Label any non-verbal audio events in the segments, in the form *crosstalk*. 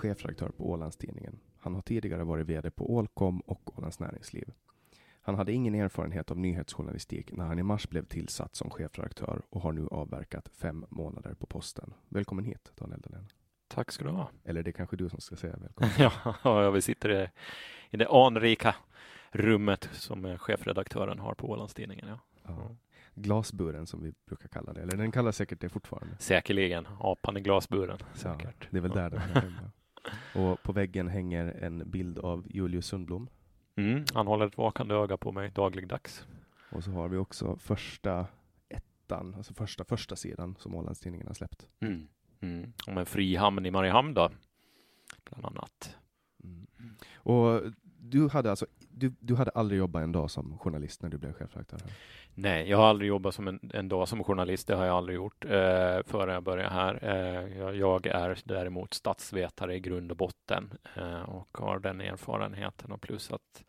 Chefredaktör på Ålandstidningen. Han har tidigare varit VD på Ålcom och Ålands Näringsliv. Han hade ingen erfarenhet av nyhetsjournalistik när han i mars blev tillsatt som chefredaktör och har nu avverkat fem månader på posten. Välkommen hit, Daniel Dahlén. Tack ska du ha. Eller det är kanske du som ska säga välkommen. *laughs* ja, vi sitter i, det anrika rummet som chefredaktören har på Ålandstidningen. Ja. Ja. Glasburen som vi brukar kalla det, eller den kallas säkert det fortfarande. Säkerligen, apan i glasburen. Säkert. Ja, det är väl där den hör hemma. Och på väggen hänger en bild av Julius Sundblom. Mm, han håller ett vakande öga på mig dagligdags. Och så har vi också första ettan, alltså första första sidan som Ålandstidningen har släppt. Mm. Mm. Om en fri hamn i Mariehamn då, bland annat. Mm. Och du hade alltså du, du hade aldrig jobbat en dag som journalist när du blev chefredaktör? Nej, jag har aldrig jobbat som en, en dag som journalist. Det har jag aldrig gjort eh, före jag började här. Eh, jag, jag, är däremot statsvetare i grund och botten eh, och har den erfarenheten och plus att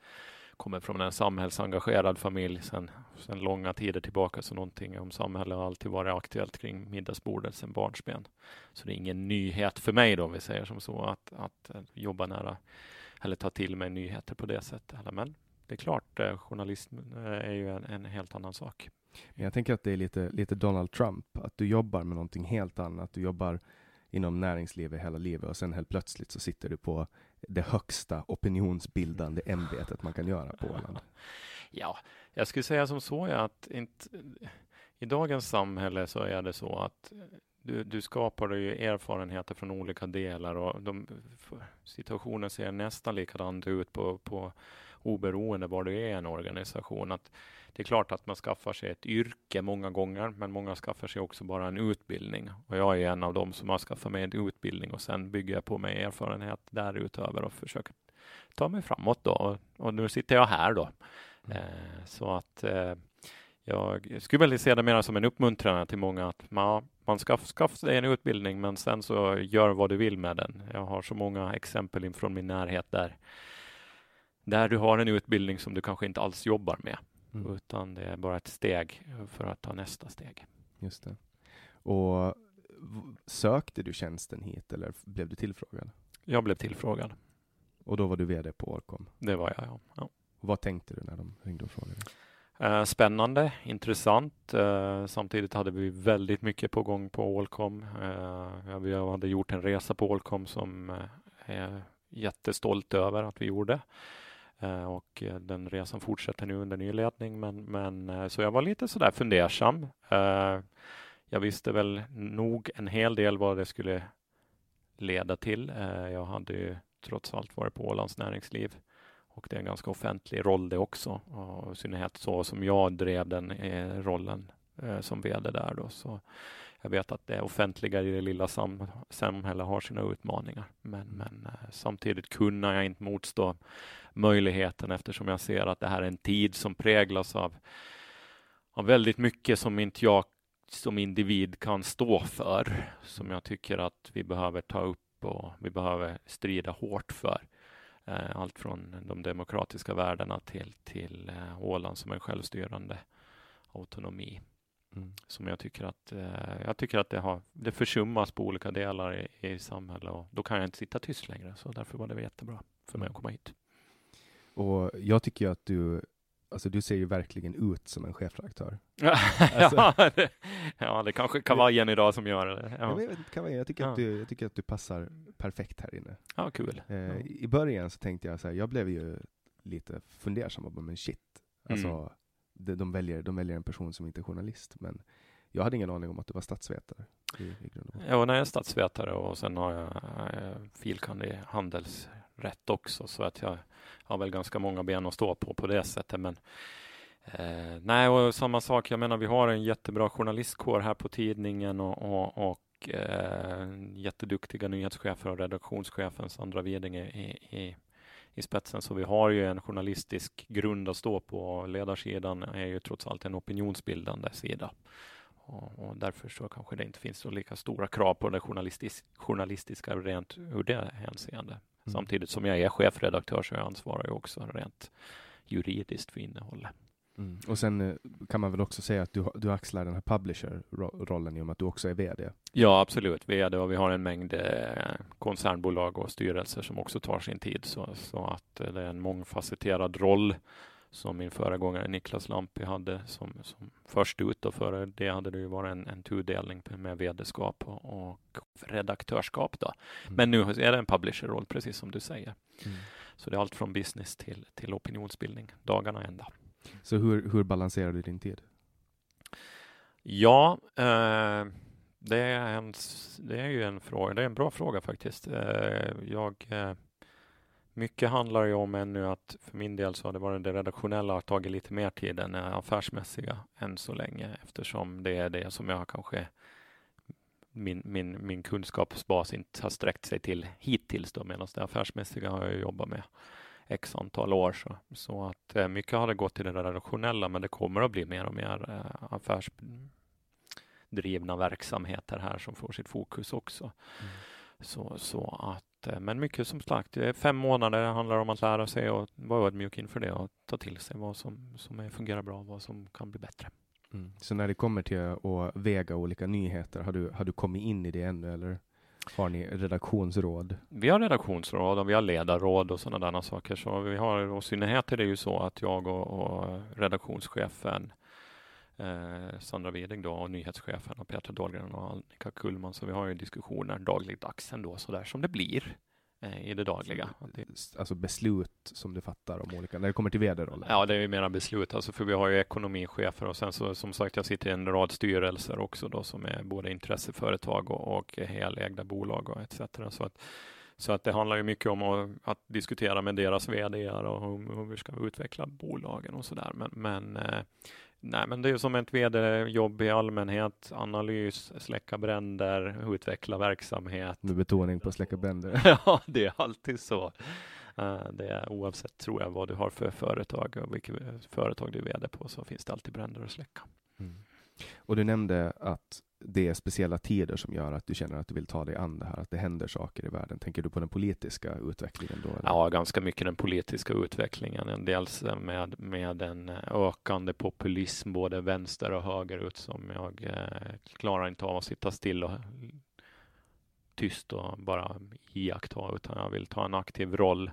kommer från en samhällsengagerad familj sedan, sen långa tider tillbaka, så någonting om samhälle har alltid varit aktuellt kring middagsbordet sedan barnsben. Så det är ingen nyhet för mig då, om vi säger som så, att, att eh, jobba nära eller ta till mig nyheter på det sättet. Men det är klart, eh, journalism eh, är ju en, en helt annan sak. Jag tänker att det är lite, lite Donald Trump, att du jobbar med någonting helt annat. Du jobbar inom näringslivet hela livet och sen helt plötsligt så sitter du på det högsta opinionsbildande ämbetet man kan göra på Åland. *laughs* Ja, jag skulle säga som så att inte, i dagens samhälle så är det så att du, du skapar ju erfarenheter från olika delar och de, situationen ser nästan likadant ut på, på oberoende var du är i en organisation. Att det är klart att man skaffar sig ett yrke många gånger, men många skaffar sig också bara en utbildning. Och jag är en av dem som har skaffat mig en utbildning och sen bygger jag på mig erfarenhet därutöver och försöker ta mig framåt då. Och, och nu sitter jag här då. Mm. Eh, så att eh, jag skulle väl se det mer som en uppmuntran till många att man, man skaffar skaff sig en utbildning, men sen så gör vad du vill med den. Jag har så många exempel från min närhet där där du har en utbildning som du kanske inte alls jobbar med, mm. utan det är bara ett steg för att ta nästa steg. Just det. Och sökte du tjänsten hit eller blev du tillfrågad? Jag blev tillfrågad. Och då var du VD på Orcom? Det var jag, ja. ja. Vad tänkte du när de ringde och frågade? Eh, spännande, intressant. Eh, samtidigt hade vi väldigt mycket på gång på Allcom. Eh, vi hade gjort en resa på Allcom som jag är jättestolt över att vi gjorde. Eh, och den resan fortsätter nu under ny ledning. Men, men, så jag var lite sådär fundersam. Jag visste väl nog en hel del vad det skulle leda till. Jag hade ju trots allt varit på Ålands näringsliv och det är en ganska offentlig roll det också. Och I synnerhet så som jag drev den eh, rollen eh, som VD där då. Så jag vet att det offentliga i det lilla sam samhället har sina utmaningar. Men, men eh, samtidigt kunde jag inte motstå möjligheten eftersom jag ser att det här är en tid som präglas av, av väldigt mycket som inte jag som individ kan stå för. Som jag tycker att vi behöver ta upp och vi behöver strida hårt för. Eh, allt från de demokratiska värdena till, till eh, Åland som en självstyrande autonomi. Mm. Som jag tycker att, eh, jag tycker att det, har, det försummas på olika delar i, i samhället och då kan jag inte sitta tyst längre. Så därför var det jättebra för mig att komma hit. Och jag tycker att du Alltså du ser ju verkligen ut som en chefredaktör. *laughs* alltså. *laughs* ja, det, ja, det kanske kavajen idag som gör det. Ja. Jag, vet, kavajen, jag, tycker ja. att du, jag tycker att du passar perfekt här inne. Ja, kul. Eh, ja. I början så tänkte jag så här, jag blev ju lite fundersam, men shit, alltså mm. de, de, väljer, de väljer en person som inte är journalist, men jag hade ingen aning om att du var statsvetare. I, i ja, jag är statsvetare och sen har jag, jag filkand i rätt också, så att jag har väl ganska många ben att stå på på det sättet. Men eh, nej, och samma sak. Jag menar, vi har en jättebra journalistkår här på tidningen och, och, och eh, jätteduktiga nyhetschefer och redaktionschefen Sandra Wedinge i, i, i spetsen. Så vi har ju en journalistisk grund att stå på. Ledarsidan är ju trots allt en opinionsbildande sida. Och, och, därför så kanske det inte finns så lika stora krav på det journalistis journalistiska rent ur det hänseende. Samtidigt som jag är chefredaktör så jag ansvarar jag också rent juridiskt för innehållet. Mm. Och sen eh, kan man väl också säga att du, du axlar den här publisher-rollen i och med att du också är VD? Ja, absolut. VD och vi har en mängd eh, koncernbolag och styrelser som också tar sin tid. Så, så att eh, det är en mångfacetterad roll som min föregångare Niklas Lampi hade som, som först ut. Och före det hade det ju varit en, en tudelning med vd-skap och, och redaktörskap. Då. Mm. Men nu är det en publisher-roll, precis som du säger. Mm. Så det är allt från business till, till opinionsbildning, dagarna ända. Så hur, hur balanserar du din tid? Ja, eh, det, är en, det är ju en fråga. Det är en bra fråga faktiskt. Eh, jag eh, mycket handlar ju om ännu att för min del så har det varit det redaktionella har tagit lite mer tid än det affärsmässiga än så länge eftersom det är det som jag kanske min, min, min kunskapsbas inte har sträckt sig till hittills då medan det affärsmässiga har jag jobbat med x antal år. Så, så att eh, mycket har det gått till det redaktionella men det kommer att bli mer och mer eh, affärsdrivna verksamheter här som får sitt fokus också. Mm. Så, så att att, eh, men mycket som sagt, fem månader handlar om att lära sig och vara ödmjuk inför det och ta till sig vad som, som fungerar bra och vad som kan bli bättre. Mm. Så när det kommer till att väga olika nyheter, har du, har du kommit in i det ännu eller? Har ni redaktionsråd? Vi har redaktionsråd och vi har ledarråd och sådana där saker. Så vi har, och synnerhet är det ju så att jag och, och redaktionschefen eh, Sandra Weding då och nyhetschefen och Petra Dahlgren och Annika Kullman. Så vi har ju diskussioner dagligdags ändå så där som det blir eh, i det dagliga. Alltså beslut som du fattar om olika, när det kommer till vd-rollen? Ja, det är ju mera beslut, alltså för vi har ju ekonomichefer och sen så som sagt, jag sitter i en rad styrelser också då som är både intresseföretag och, och helägda bolag och etc. Så att, så att det handlar ju mycket om att, att diskutera med deras vd och hur, hur vi ska utveckla bolagen och så där. Men, men eh, Nej, men det är som ett vd-jobb i allmänhet. Analys, släcka bränder, utveckla verksamhet. Med betoning på släcka bränder. *laughs* ja, det är alltid så. Eh, det är oavsett, tror jag, vad du har för företag och vilket företag du är vd på, så finns det alltid bränder att släcka. Mm. Och du nämnde att det är speciella tider som gör att du känner att du vill ta dig an det här, att det händer saker i världen. Tänker du på den politiska utvecklingen då? Eller? Ja, ganska mycket den politiska utvecklingen. Dels med, med en ökande populism, både vänster och högerut, som jag eh, klarar inte av att sitta still och tyst och bara iaktta, utan jag vill ta en aktiv roll.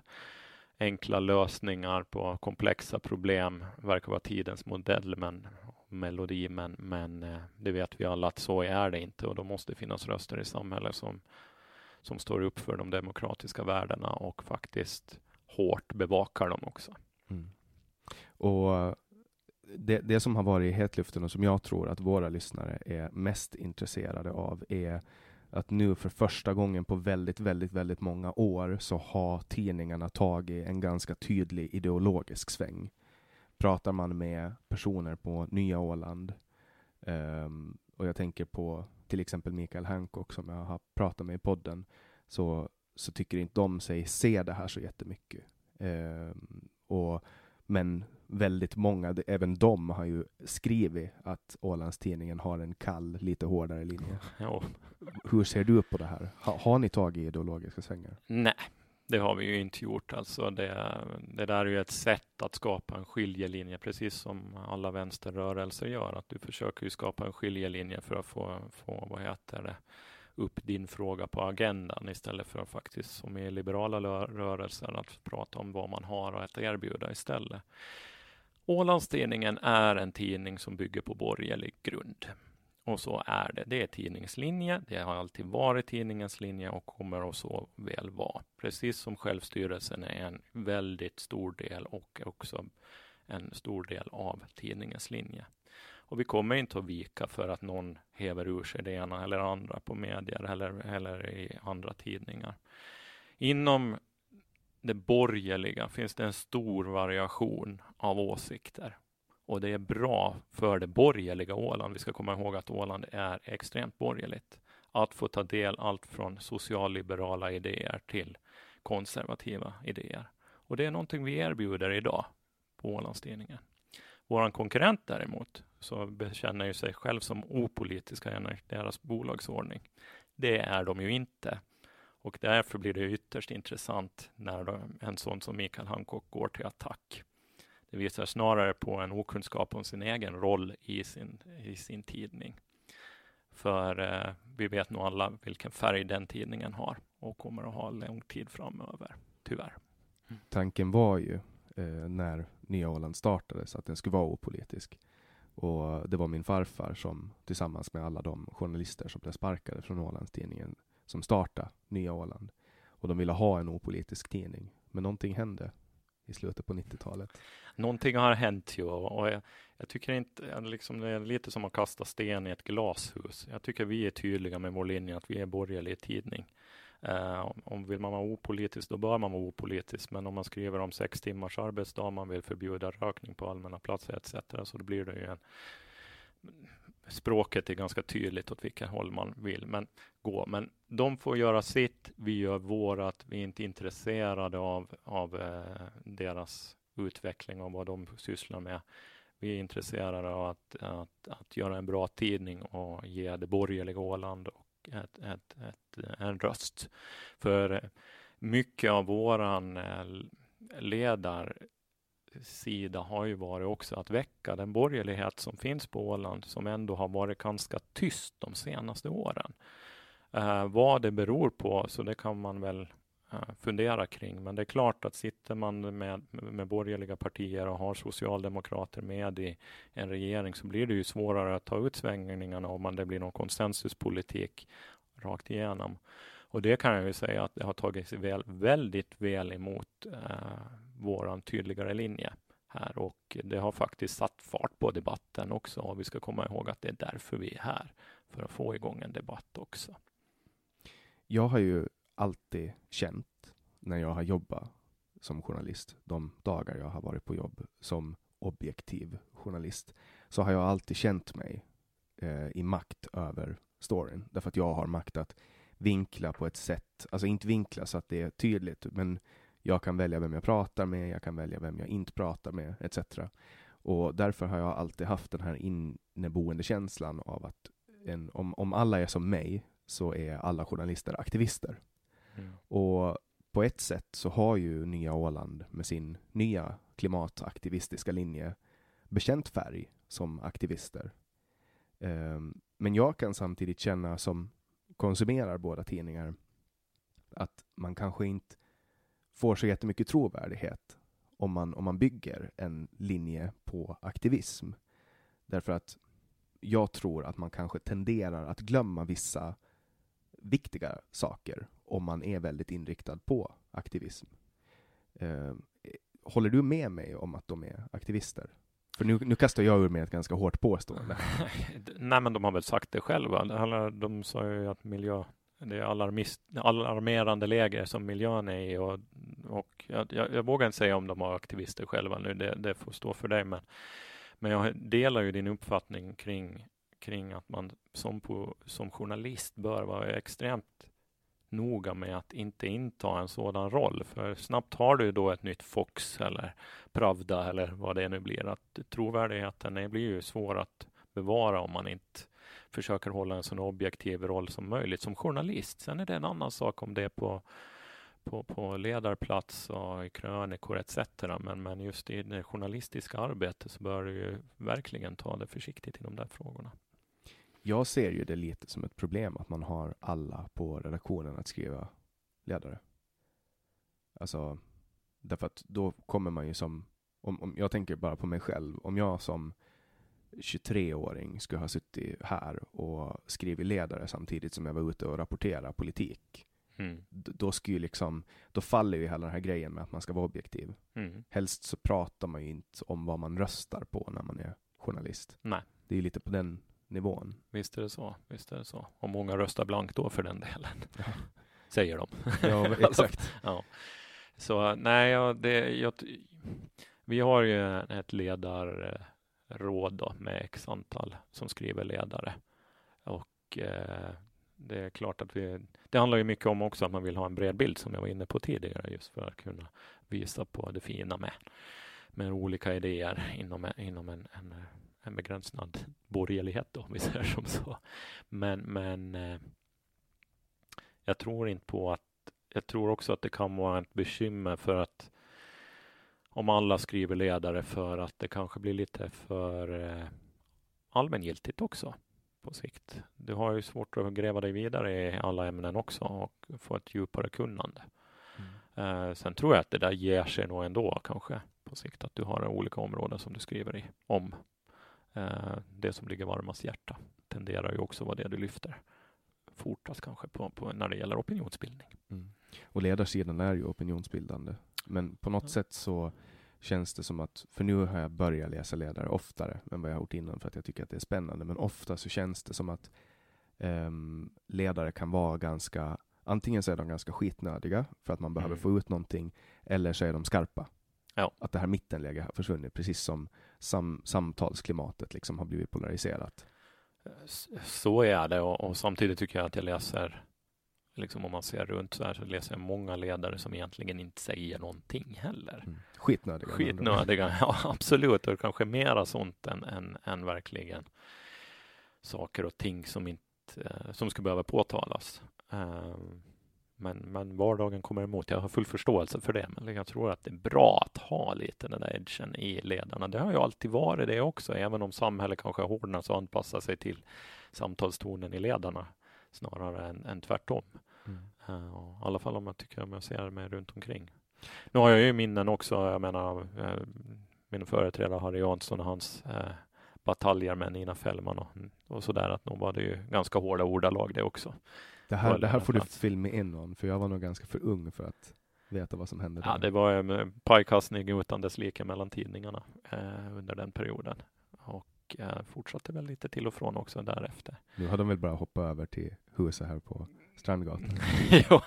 Enkla lösningar på komplexa problem verkar vara tidens modell, men melodi, men, men eh, det vet vi alla att så är det inte och då måste det finnas röster i samhället som, som står upp för de demokratiska värdena och faktiskt hårt bevakar dem också. Mm. Och det, det som har varit i hetluften och som jag tror att våra lyssnare är mest intresserade av är att nu för första gången på väldigt, väldigt, väldigt många år så har tidningarna tagit en ganska tydlig ideologisk sväng pratar man med personer på Nya Åland, um, och jag tänker på till exempel Mikael Hancock som jag har pratat med i podden, så, så tycker inte de sig se det här så jättemycket. Um, och, men väldigt många, även de har ju skrivit att Ålandstidningen har en kall, lite hårdare linje. Ja. Hur ser du på det här? Ha, har ni tagit ideologiska svängar? Nej, det har vi ju inte gjort. Alltså det, det där är ju ett sätt att skapa en skiljelinje, precis som alla vänsterrörelser gör. Att du försöker ju skapa en skiljelinje för att få, få vad heter det, upp din fråga på agendan istället för att faktiskt, som i liberala rörelser, att prata om vad man har att erbjuda istället. Ålandstidningen är en tidning som bygger på borgerlig grund. Och så är det. Det är tidningens linje. Det har alltid varit tidningens linje och kommer att så väl vara. Precis som självstyrelsen är en väldigt stor del och också en stor del av tidningens linje. Och vi kommer inte att vika för att någon häver ur sig det ena eller andra på medier eller, eller i andra tidningar. Inom det borgerliga finns det en stor variation av åsikter och det är bra för det borgerliga Åland. Vi ska komma ihåg att Åland är extremt borgerligt. Att få ta del allt från socialliberala idéer till konservativa idéer. Och det är någonting vi erbjuder idag på Ålandstidningen. Vår konkurrent däremot, så bekänner ju sig själv som opolitiska enligt deras bolagsordning. Det är de ju inte. Och därför blir det ytterst intressant när de, en sån som Mikael Hancock går till attack det visar snarare på en okunskap om sin egen roll i sin, i sin tidning. För eh, vi vet nog alla vilken färg den tidningen har och kommer att ha lång tid framöver, tyvärr. Mm. Tanken var ju eh, när Nya Åland startades att den skulle vara opolitisk. Och det var min farfar som tillsammans med alla de journalister som blev sparkade från Ålandstidningen som startade Nya Åland. Och de ville ha en opolitisk tidning. Men någonting hände i slutet på 90-talet. Någonting har hänt ju och jag, jag tycker inte, liksom det är lite som att kasta sten i ett glashus. Jag tycker vi är tydliga med vår linje att vi är borgerlig tidning. Uh, om vill man vara opolitisk, då bör man vara opolitisk. Men om man skriver om sex timmars arbetsdag, man vill förbjuda rökning på allmänna platser etc. Så då blir det ju en språket är ganska tydligt åt vilka håll man vill men gå. Men de får göra sitt, vi gör vårat. Vi är inte intresserade av, av eh, deras utveckling och vad de sysslar med. Vi är intresserade av att, att, att göra en bra tidning och ge det borgerliga Åland och ett, ett, ett, en röst. För mycket av våran eh, sida har ju varit också att väcka den borgerlighet som finns på Åland som ändå har varit ganska tyst de senaste åren. Eh, vad det beror på, så det kan man väl eh, fundera kring. Men det är klart att sitter man med, med borgerliga partier och har socialdemokrater med i en regering så blir det ju svårare att ta ut svängningarna om det blir någon konsensuspolitik rakt igenom. Och det kan jag ju säga att det har tagits väl, väldigt väl emot eh, våran tydligare linje här och det har faktiskt satt fart på debatten också. Och vi ska komma ihåg att det är därför vi är här, för att få igång en debatt också. Jag har ju alltid känt när jag har jobbat som journalist, de dagar jag har varit på jobb som objektiv journalist, så har jag alltid känt mig eh, i makt över storyn. Därför att jag har makt att vinkla på ett sätt, alltså inte vinkla så att det är tydligt, men jag kan välja vem jag pratar med, jag kan välja vem jag inte pratar med, etc. Och därför har jag alltid haft den här inneboende känslan av att en, om, om alla är som mig så är alla journalister aktivister. Mm. Och på ett sätt så har ju Nya Åland med sin nya klimataktivistiska linje bekänt färg som aktivister. Um, men jag kan samtidigt känna som konsumerar båda tidningar att man kanske inte får så jättemycket trovärdighet om man, om man bygger en linje på aktivism. Därför att jag tror att man kanske tenderar att glömma vissa viktiga saker om man är väldigt inriktad på aktivism. Eh, håller du med mig om att de är aktivister? För nu, nu kastar jag ur mig ett ganska hårt påstående. *laughs* Nej, men de har väl sagt det själva. De sa ju att miljö, det är alarmist, alarmerande läge som miljön är i och, och jag, jag, jag, vågar inte säga om de har aktivister själva nu, det, det får stå för dig, men, men jag delar ju din uppfattning kring kring att man som, på, som journalist bör vara extremt noga med att inte inta en sådan roll. För snabbt har du då ett nytt Fox eller Pravda eller vad det nu blir. Att trovärdigheten blir ju svår att bevara om man inte försöker hålla en så objektiv roll som möjligt som journalist. Sen är det en annan sak om det är på, på, på ledarplats och i krönikor etc. Men, men just i det journalistiska arbetet så bör du ju verkligen ta det försiktigt i de där frågorna jag ser ju det lite som ett problem att man har alla på redaktionen att skriva ledare. Alltså, därför att då kommer man ju som, om, om jag tänker bara på mig själv, om jag som 23-åring skulle ha suttit här och skrivit ledare samtidigt som jag var ute och rapporterade politik. Mm. Då, skulle liksom, då faller ju hela den här grejen med att man ska vara objektiv. Mm. Helst så pratar man ju inte om vad man röstar på när man är journalist. Nej. Det är lite på den nivån. Visst är det så. Visst är det så. Och många röstar blankt då för den delen. Ja. *laughs* Säger de. Ja, *laughs* exakt. ja. Så nej, ja, det, jag, vi har ju ett råd då, med x antal som skriver ledare. Och eh, det är klart att vi, det handlar ju mycket om också att man vill ha en bred bild som jag var inne på tidigare just för att kunna visa på det fina med, med olika idéer inom, inom en, en en begränsad borgerlighet då, om vi säger som så. Men, men eh, jag tror inte på att jag tror också att det kan vara ett bekymmer för att om alla skriver ledare för att det kanske blir lite för eh, allmängiltigt också på sikt. Du har ju svårt att gräva dig vidare i alla ämnen också och få ett djupare kunnande. Mm. Eh, sen tror jag att det där ger sig nog ändå kanske på sikt att du har olika områden som du skriver i om Eh, det som ligger varmast hjärta tenderar ju också vara det du lyfter fortast kanske på, på när det gäller opinionsbildning. Mm. Och ledarsidan är ju opinionsbildande. Men på något mm. sätt så känns det som att, för nu har jag börjat läsa ledare oftare än vad jag har gjort innan för att jag tycker att det är spännande, men ofta så känns det som att um, ledare kan vara ganska, antingen så är de ganska skitnödiga för att man behöver mm. få ut någonting, eller så är de skarpa. Ja. Att det här mittenläget har försvunnit, precis som sam samtalsklimatet liksom har blivit polariserat. Så är det och, och, samtidigt tycker jag att jag läser, liksom om man ser runt så här, så läser jag många ledare som egentligen inte säger någonting heller. Mm. Skitnödiga. Skitnödiga, *laughs* ja absolut. Och kanske mera sånt än, än, än verkligen saker och ting som inte, eh, som skulle behöva påtalas. Um, men, men vardagen kommer emot. Jag har full förståelse för det, men jag tror att det är bra att ha lite den där edgen i ledarna. Det har ju alltid varit det också, även om samhället kanske hårdnar så anpassar sig till samtalstonen i ledarna snarare än, än tvärtom. Mm. Uh, I alla fall om jag tycker om jag ser mig runt omkring. Nu har jag ju minnen också, jag menar uh, min företrädare Harry Jansson och hans uh, bataljer med Nina Fällman och, och sådär, att nog var det ju ganska hårda ordalag det också. Det här, det här får du filma in någon, för jag var nog ganska för ung för att veta vad som hände. Ja, där. det var en pajkastning utan dess like mellan tidningarna eh, under den perioden och eh, fortsatte väl lite till och från också därefter. Nu har de väl bara hoppat över till huset här på Strandgatan. *laughs* ja,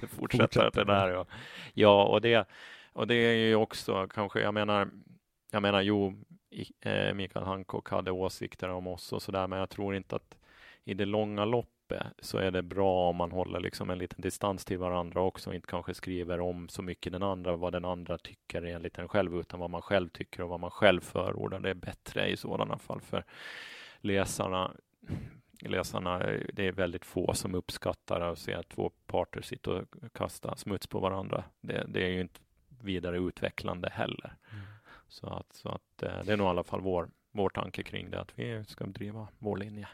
det fortsätter, fortsätter det där. Ja, ja och, det, och det är ju också kanske, jag menar, jag menar, jo, eh, Mikael Hancock hade åsikter om oss och så där, men jag tror inte att i det långa loppet så är det bra om man håller liksom en liten distans till varandra också och inte kanske skriver om så mycket den andra, vad den andra tycker enligt en själv, utan vad man själv tycker och vad man själv förordar. Det är bättre i sådana fall för läsarna. Läsarna, det är väldigt få som uppskattar att se att två parter sitter och kastar smuts på varandra. Det, det är ju inte vidare utvecklande heller. Mm. Så att, så att eh, det är nog i alla fall vår, vår tanke kring det, att vi ska driva vår linje.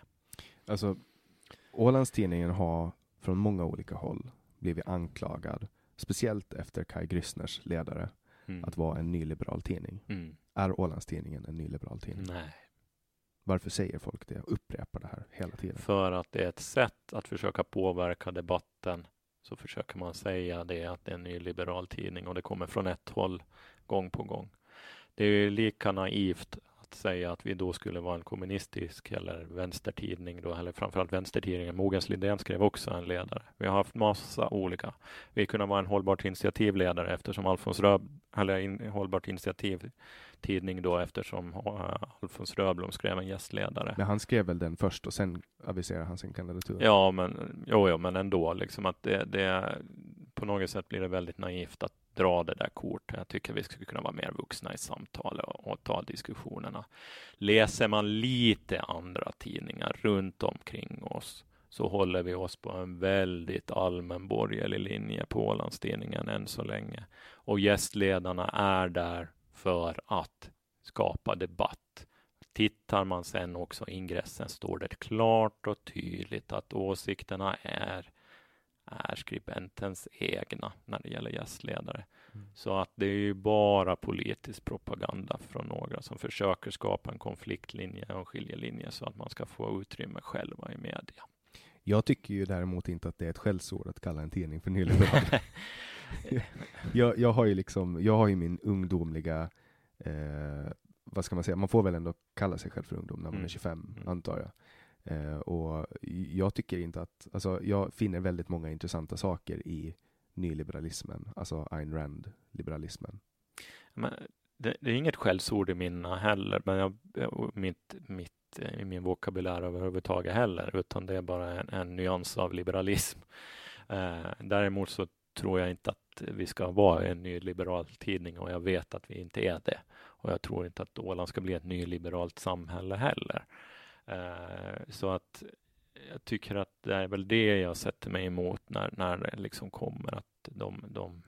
Alltså, Ålandstidningen har från många olika håll blivit anklagad, speciellt efter Kai Grissners ledare, mm. att vara en nyliberal tidning. Mm. Är Ålandstidningen en nyliberal tidning? Nej. Varför säger folk det och upprepar det här hela tiden? För att det är ett sätt att försöka påverka debatten. Så försöker man säga det att det är en nyliberal tidning och det kommer från ett håll gång på gång. Det är lika naivt att säga att vi då skulle vara en kommunistisk eller vänstertidning då, eller framförallt vänstertidningen. Mogens Lindén skrev också en ledare. Vi har haft massa olika. Vi kunde vara en hållbart initiativledare eftersom Alfons Röb, eller in, hållbart initiativ tidning då eftersom uh, Alfons Röblom skrev en gästledare. Men han skrev väl den först och sen aviserade han sin kandidatur? Ja, men jo, jo men ändå liksom att det, det på något sätt blir det väldigt naivt att dra det där kortet. Jag tycker vi skulle kunna vara mer vuxna i samtal och, och ta diskussionerna. Läser man lite andra tidningar runt omkring oss så håller vi oss på en väldigt allmän borgerlig linje på Ålandstidningen än så länge. Och gästledarna är där för att skapa debatt. Tittar man sen också i ingressen står det klart och tydligt att åsikterna är är skribentens egna när det gäller gästledare. Mm. Så att det är ju bara politisk propaganda från några som försöker skapa en konfliktlinje och en skiljelinje så att man ska få utrymme själva i media. Jag tycker ju däremot inte att det är ett skällsord att kalla en tidning för nyliberal. *laughs* jag, jag, har ju liksom, jag har ju min ungdomliga, eh, vad ska man säga, man får väl ändå kalla sig själv för ungdom när man mm. är 25, mm. antar jag. Eh, och jag tycker inte att, alltså jag finner väldigt många intressanta saker i nyliberalismen, alltså Ayn Rand-liberalismen. Men det, det, är inget skällsord i mina heller, men jag, mitt, mitt, eh, i min vokabulär överhuvudtaget heller, utan det är bara en, en nyans av liberalism. Eh, däremot så tror jag inte att vi ska vara en nyliberal tidning och jag vet att vi inte är det. Och jag tror inte att Åland ska bli ett nyliberalt samhälle heller. Eh, så att jag tycker att det är väl det jag sätter mig emot när, när det liksom kommer att de, de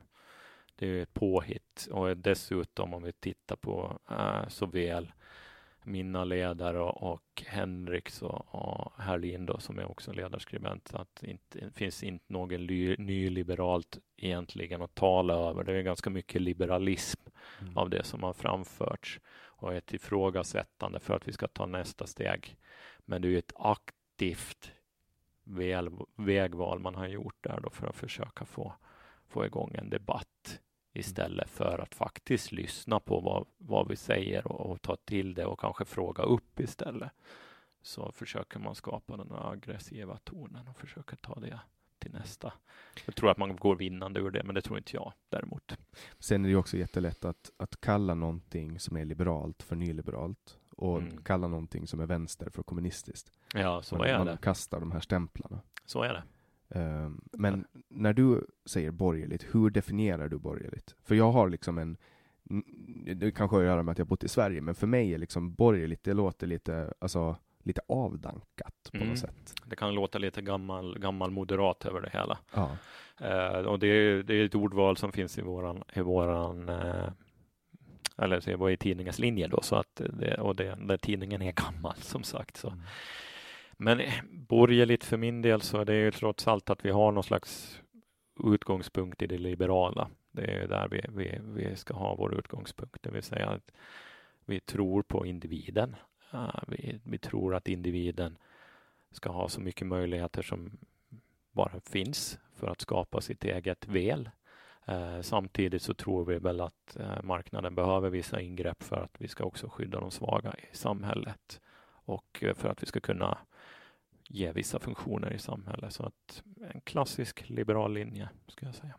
det är ett påhitt och dessutom om vi tittar på uh, såväl mina ledare och, och Henriks och, och Herlin då, som är också ledarskribent, så att inte, det finns inte något nyliberalt egentligen att tala över. Det är ganska mycket liberalism mm. av det som har framförts och ett ifrågasättande för att vi ska ta nästa steg. Men det är ett aktivt väl, vägval man har gjort där då för att försöka få, få igång en debatt istället för att faktiskt lyssna på vad, vad vi säger och, och, ta till det och kanske fråga upp istället. Så försöker man skapa den aggressiva tonen och försöker ta det till nästa. Jag tror att man går vinnande ur det, men det tror inte jag däremot. Sen är det också jättelätt att, att kalla någonting som är liberalt för nyliberalt och mm. kalla någonting som är vänster för kommunistiskt. Ja, så man, är man det. kastar de här stämplarna. Så är det. Um, men ja. när du säger borgerligt, hur definierar du borgerligt? För jag har liksom en, det kanske har att göra med att jag bott i Sverige, men för mig är liksom borgerligt, det låter lite, alltså lite avdankat på mm. något sätt. Det kan låta lite gammal, gammal moderat över det hela. Ja. Eh, och det är, det är ett ordval som finns i våran, i våran eh, eller så var i tidningens linje då, så att det, och det, där tidningen är *laughs* gammal som sagt. Så. Mm. Men eh, borgerligt för min del så är det ju trots allt att vi har någon slags utgångspunkt i det liberala. Det är där vi, vi, vi ska ha vår utgångspunkt, det vill säga att vi tror på individen. Vi, vi tror att individen ska ha så mycket möjligheter som bara finns för att skapa sitt eget väl. Eh, samtidigt så tror vi väl att eh, marknaden behöver vissa ingrepp för att vi ska också skydda de svaga i samhället och eh, för att vi ska kunna ge vissa funktioner i samhället. Så att en klassisk liberal linje, ska jag säga.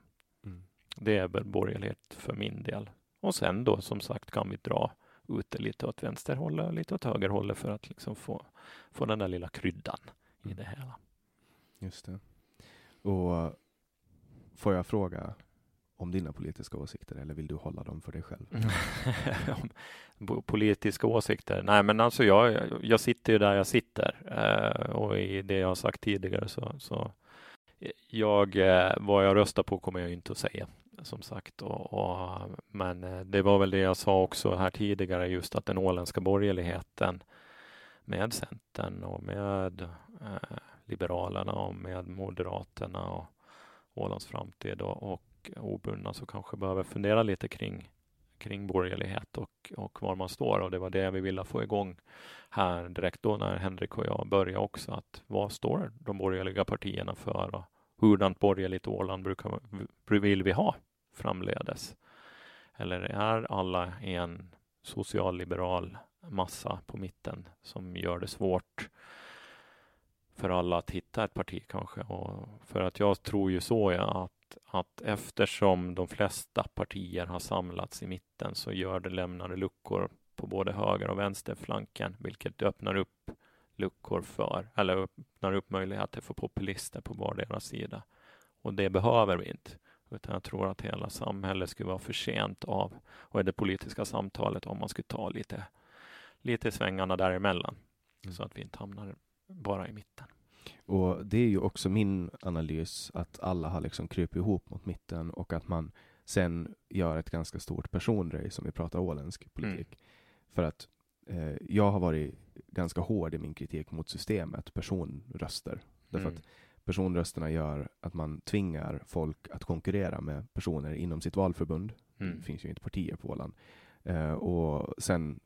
Mm. Det är väl borgerlighet för min del. Och sen då, som sagt, kan vi dra ut det lite åt vänsterhållet och lite åt högerhållet för att liksom få, få den där lilla kryddan mm. i det hela. Just det. Och får jag fråga om dina politiska åsikter eller vill du hålla dem för dig själv? *laughs* politiska åsikter? Nej, men alltså jag, jag sitter ju där jag sitter eh, och i det jag har sagt tidigare så, så jag, eh, vad jag röstar på kommer jag inte att säga som sagt. Och, och, men eh, det var väl det jag sa också här tidigare, just att den åländska borgerligheten med Centern och med eh, Liberalerna och med Moderaterna och Ålands framtid och, och obundna så kanske behöver fundera lite kring kring borgerlighet och, och var man står och det var det vi ville få igång här direkt då när Henrik och jag började också att vad står de borgerliga partierna för och hurdant borgerligt Åland brukar, vill vi ha framledes? Eller är alla en socialliberal massa på mitten som gör det svårt för alla att hitta ett parti kanske. Och för att jag tror ju så ja, att, att eftersom de flesta partier har samlats i mitten så gör det lämnade luckor på både höger och vänsterflanken, vilket öppnar upp luckor för, eller öppnar upp möjligheter för populister på vardera sida. Och det behöver vi inte. Utan jag tror att hela samhället skulle vara förtjänt av, och är det politiska samtalet, om man skulle ta lite, lite svängarna däremellan. Mm. Så att vi inte hamnar bara i mitten. Och det är ju också min analys att alla har liksom krupit ihop mot mitten och att man sen gör ett ganska stort personrace om vi pratar åländsk politik. Mm. För att eh, jag har varit ganska hård i min kritik mot systemet personröster. Därför mm. att personrösterna gör att man tvingar folk att konkurrera med personer inom sitt valförbund. Mm. Det finns ju inte partier på Åland. Eh, och sen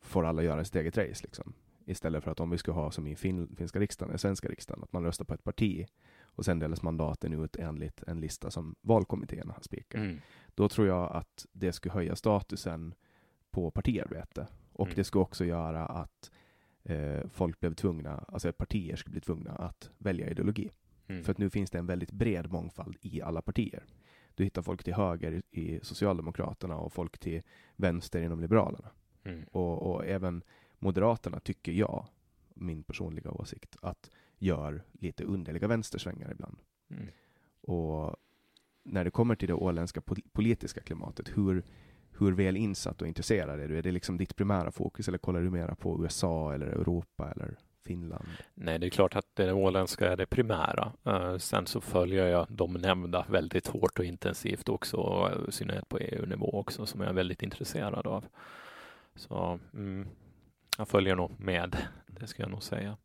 får alla göra sitt eget race. Liksom. Istället för att om vi ska ha som i fin, finska riksdagen, svenska riksdagen, att man röstar på ett parti och sen delas mandaten ut enligt en lista som valkommittén har spikat. Mm. Då tror jag att det skulle höja statusen på partiarbete och mm. det skulle också göra att eh, folk blev tvungna, alltså partier skulle bli tvungna att välja ideologi. Mm. För att nu finns det en väldigt bred mångfald i alla partier. Du hittar folk till höger i Socialdemokraterna och folk till vänster inom Liberalerna. Mm. Och, och även Moderaterna tycker jag, min personliga åsikt, att gör lite underliga vänstersvängar ibland. Mm. Och när det kommer till det åländska politiska klimatet, hur, hur väl insatt och intresserad är du? Är det liksom ditt primära fokus eller kollar du mera på USA eller Europa eller Finland? Nej, det är klart att det åländska är det primära. Uh, sen så följer jag de nämnda väldigt hårt och intensivt också, i synnerhet på EU-nivå också, som jag är väldigt intresserad av. Så mm, jag följer nog med, det ska jag nog säga.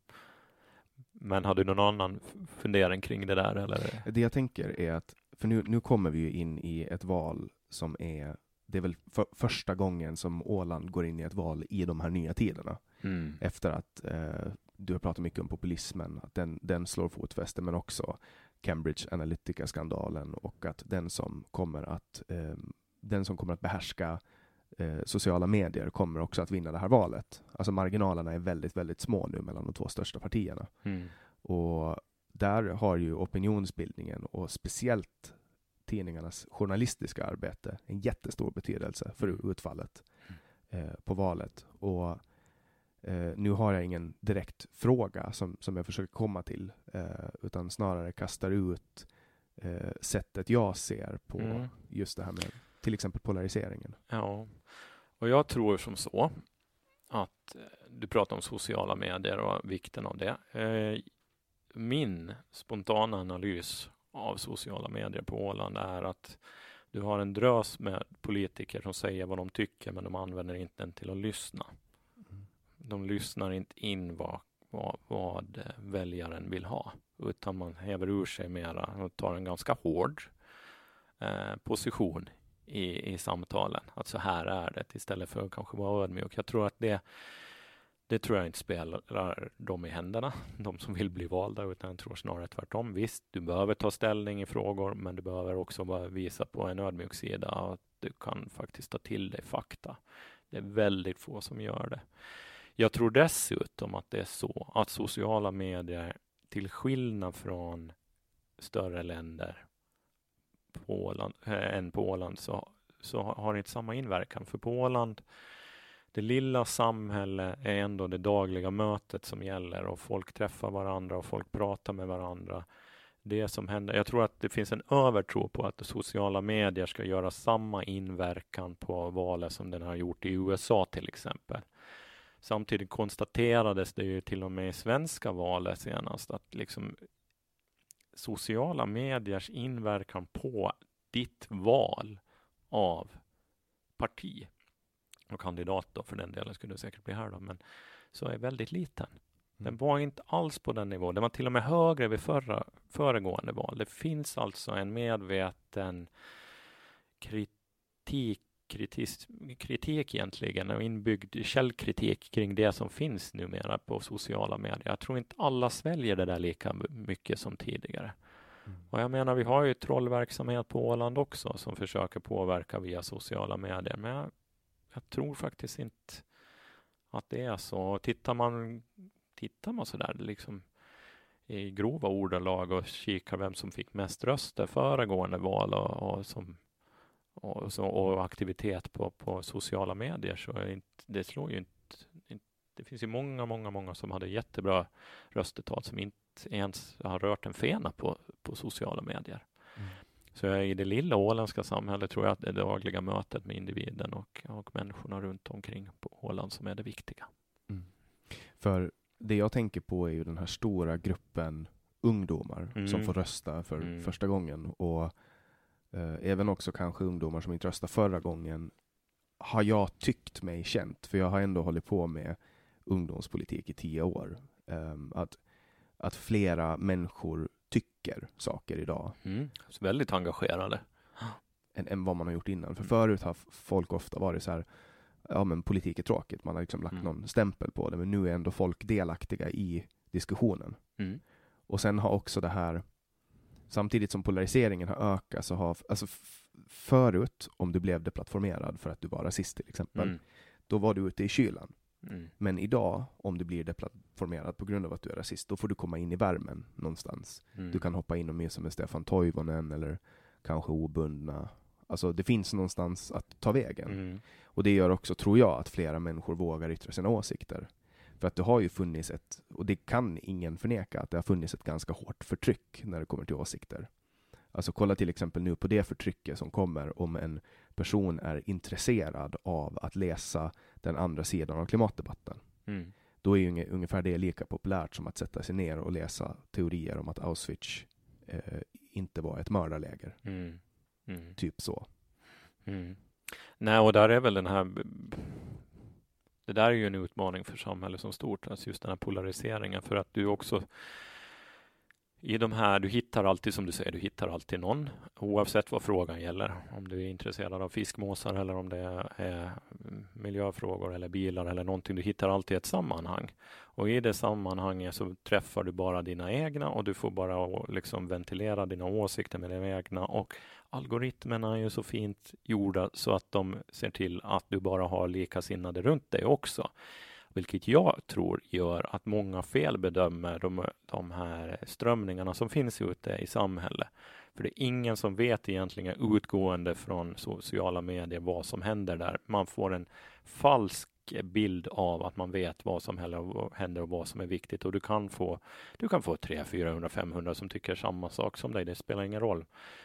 Men har du någon annan fundering kring det där? Eller? Det jag tänker är att, för nu, nu kommer vi ju in i ett val som är, det är väl för, första gången som Åland går in i ett val i de här nya tiderna. Mm. Efter att eh, du har pratat mycket om populismen, att den, den slår fotfäste, men också Cambridge Analytica-skandalen och att den som kommer att, eh, den som kommer att behärska eh, sociala medier kommer också att vinna det här valet. Alltså marginalerna är väldigt, väldigt små nu mellan de två största partierna. Mm. Och där har ju opinionsbildningen och speciellt tidningarnas journalistiska arbete en jättestor betydelse för utfallet mm. eh, på valet. Och eh, nu har jag ingen direkt fråga som, som jag försöker komma till, eh, utan snarare kastar ut eh, sättet jag ser på mm. just det här med till exempel polariseringen. Ja, och jag tror som så att eh, du pratar om sociala medier och vikten av det. Eh, min spontana analys av sociala medier på Åland är att du har en drös med politiker som säger vad de tycker, men de använder inte den till att lyssna. Mm. De lyssnar inte in vad, vad, vad väljaren vill ha, utan man häver ur sig mera och tar en ganska hård eh, position i, i samtalen. Att så här är det, istället för att kanske vara ödmjuk. Jag tror att det det tror jag inte spelar dem i händerna, *laughs* de som vill bli valda, utan jag tror snarare tvärtom. Visst, du behöver ta ställning i frågor, men du behöver också bara visa på en ödmjuk sida att du kan faktiskt ta till dig fakta. Det är väldigt få som gör det. Jag tror dessutom att det är så att sociala medier, till skillnad från större länder på Åland, äh, än på Åland, så, så har det inte samma inverkan. För på Åland det lilla samhället är ändå det dagliga mötet som gäller och folk träffar varandra och folk pratar med varandra. Det som händer. Jag tror att det finns en övertro på att sociala medier ska göra samma inverkan på valet som den har gjort i USA till exempel. Samtidigt konstaterades det ju till och med i svenska valet senast att liksom sociala mediers inverkan på ditt val av parti och kandidat då för den delen skulle det säkert bli här då, men så är väldigt liten. Den mm. var inte alls på den nivån. Den var till och med högre vid förra, föregående val. Det finns alltså en medveten kritik, kritis, kritik egentligen, och inbyggd källkritik kring det som finns numera på sociala medier. Jag tror inte alla sväljer det där lika mycket som tidigare. Mm. Och jag menar, vi har ju trollverksamhet på Åland också som försöker påverka via sociala medier, men jag jag tror faktiskt inte att det är så. Tittar man, tittar man så där liksom i grova ordalag och kikar vem som fick mest röster föregående val och, och som och, så, och, aktivitet på, på sociala medier så är inte, det slår ju inte, inte, Det finns ju många, många, många som hade jättebra röstetal som inte ens har rört en fena på, på sociala medier. Mm. Så i det lilla åländska samhället tror jag att det dagliga mötet med individen och, och människorna runt omkring på Åland som är det viktiga. Mm. För det jag tänker på är ju den här stora gruppen ungdomar mm. som får rösta för mm. första gången och även också kanske ungdomar som inte röstade förra gången har jag tyckt mig känt, för jag har ändå hållit på med ungdomspolitik i tio år. Um, att, att flera människor tycker saker idag. Mm. väldigt engagerade. Än, än, vad man har gjort innan. För förut har folk ofta varit så här, ja men politik är tråkigt, man har liksom lagt mm. någon stämpel på det, men nu är ändå folk delaktiga i diskussionen. Mm. Och sen har också det här, samtidigt som polariseringen har ökat, så har, alltså förut, om du blev deplattformerad för att du var rasist till exempel, mm. då var du ute i kylan. Mm. Men idag, om du blir deplattformerad på grund av att du är rasist, då får du komma in i värmen någonstans. Mm. Du kan hoppa in och mysa med Stefan Toivonen eller kanske obundna. Alltså det finns någonstans att ta vägen. Mm. Och det gör också, tror jag, att flera människor vågar yttra sina åsikter. För att det har ju funnits ett, och det kan ingen förneka, att det har funnits ett ganska hårt förtryck när det kommer till åsikter. Alltså kolla till exempel nu på det förtrycket som kommer om en person är intresserad av att läsa den andra sidan av klimatdebatten. Mm. Då är ju ungefär det lika populärt som att sätta sig ner och läsa teorier om att Auschwitz eh, inte var ett mördarläger. Mm. Mm. Typ så. Mm. Nej, och där är väl den här det där är ju en utmaning för samhället som stort, alltså just den här polariseringen, för att du också i de här, du hittar alltid som du säger, du hittar alltid någon oavsett vad frågan gäller. Om du är intresserad av fiskmåsar eller om det är miljöfrågor eller bilar eller någonting. Du hittar alltid ett sammanhang och i det sammanhanget så träffar du bara dina egna och du får bara liksom ventilera dina åsikter med dina egna och algoritmerna är ju så fint gjorda så att de ser till att du bara har likasinnade runt dig också vilket jag tror gör att många felbedömer de, de här strömningarna som finns ute i samhället. För det är ingen som vet egentligen utgående från sociala medier vad som händer där. Man får en falsk Eh, bild av att man vet vad som händer och vad som är viktigt och du kan få du kan få 300, 400, 500 som tycker samma sak som dig. Det spelar ingen roll.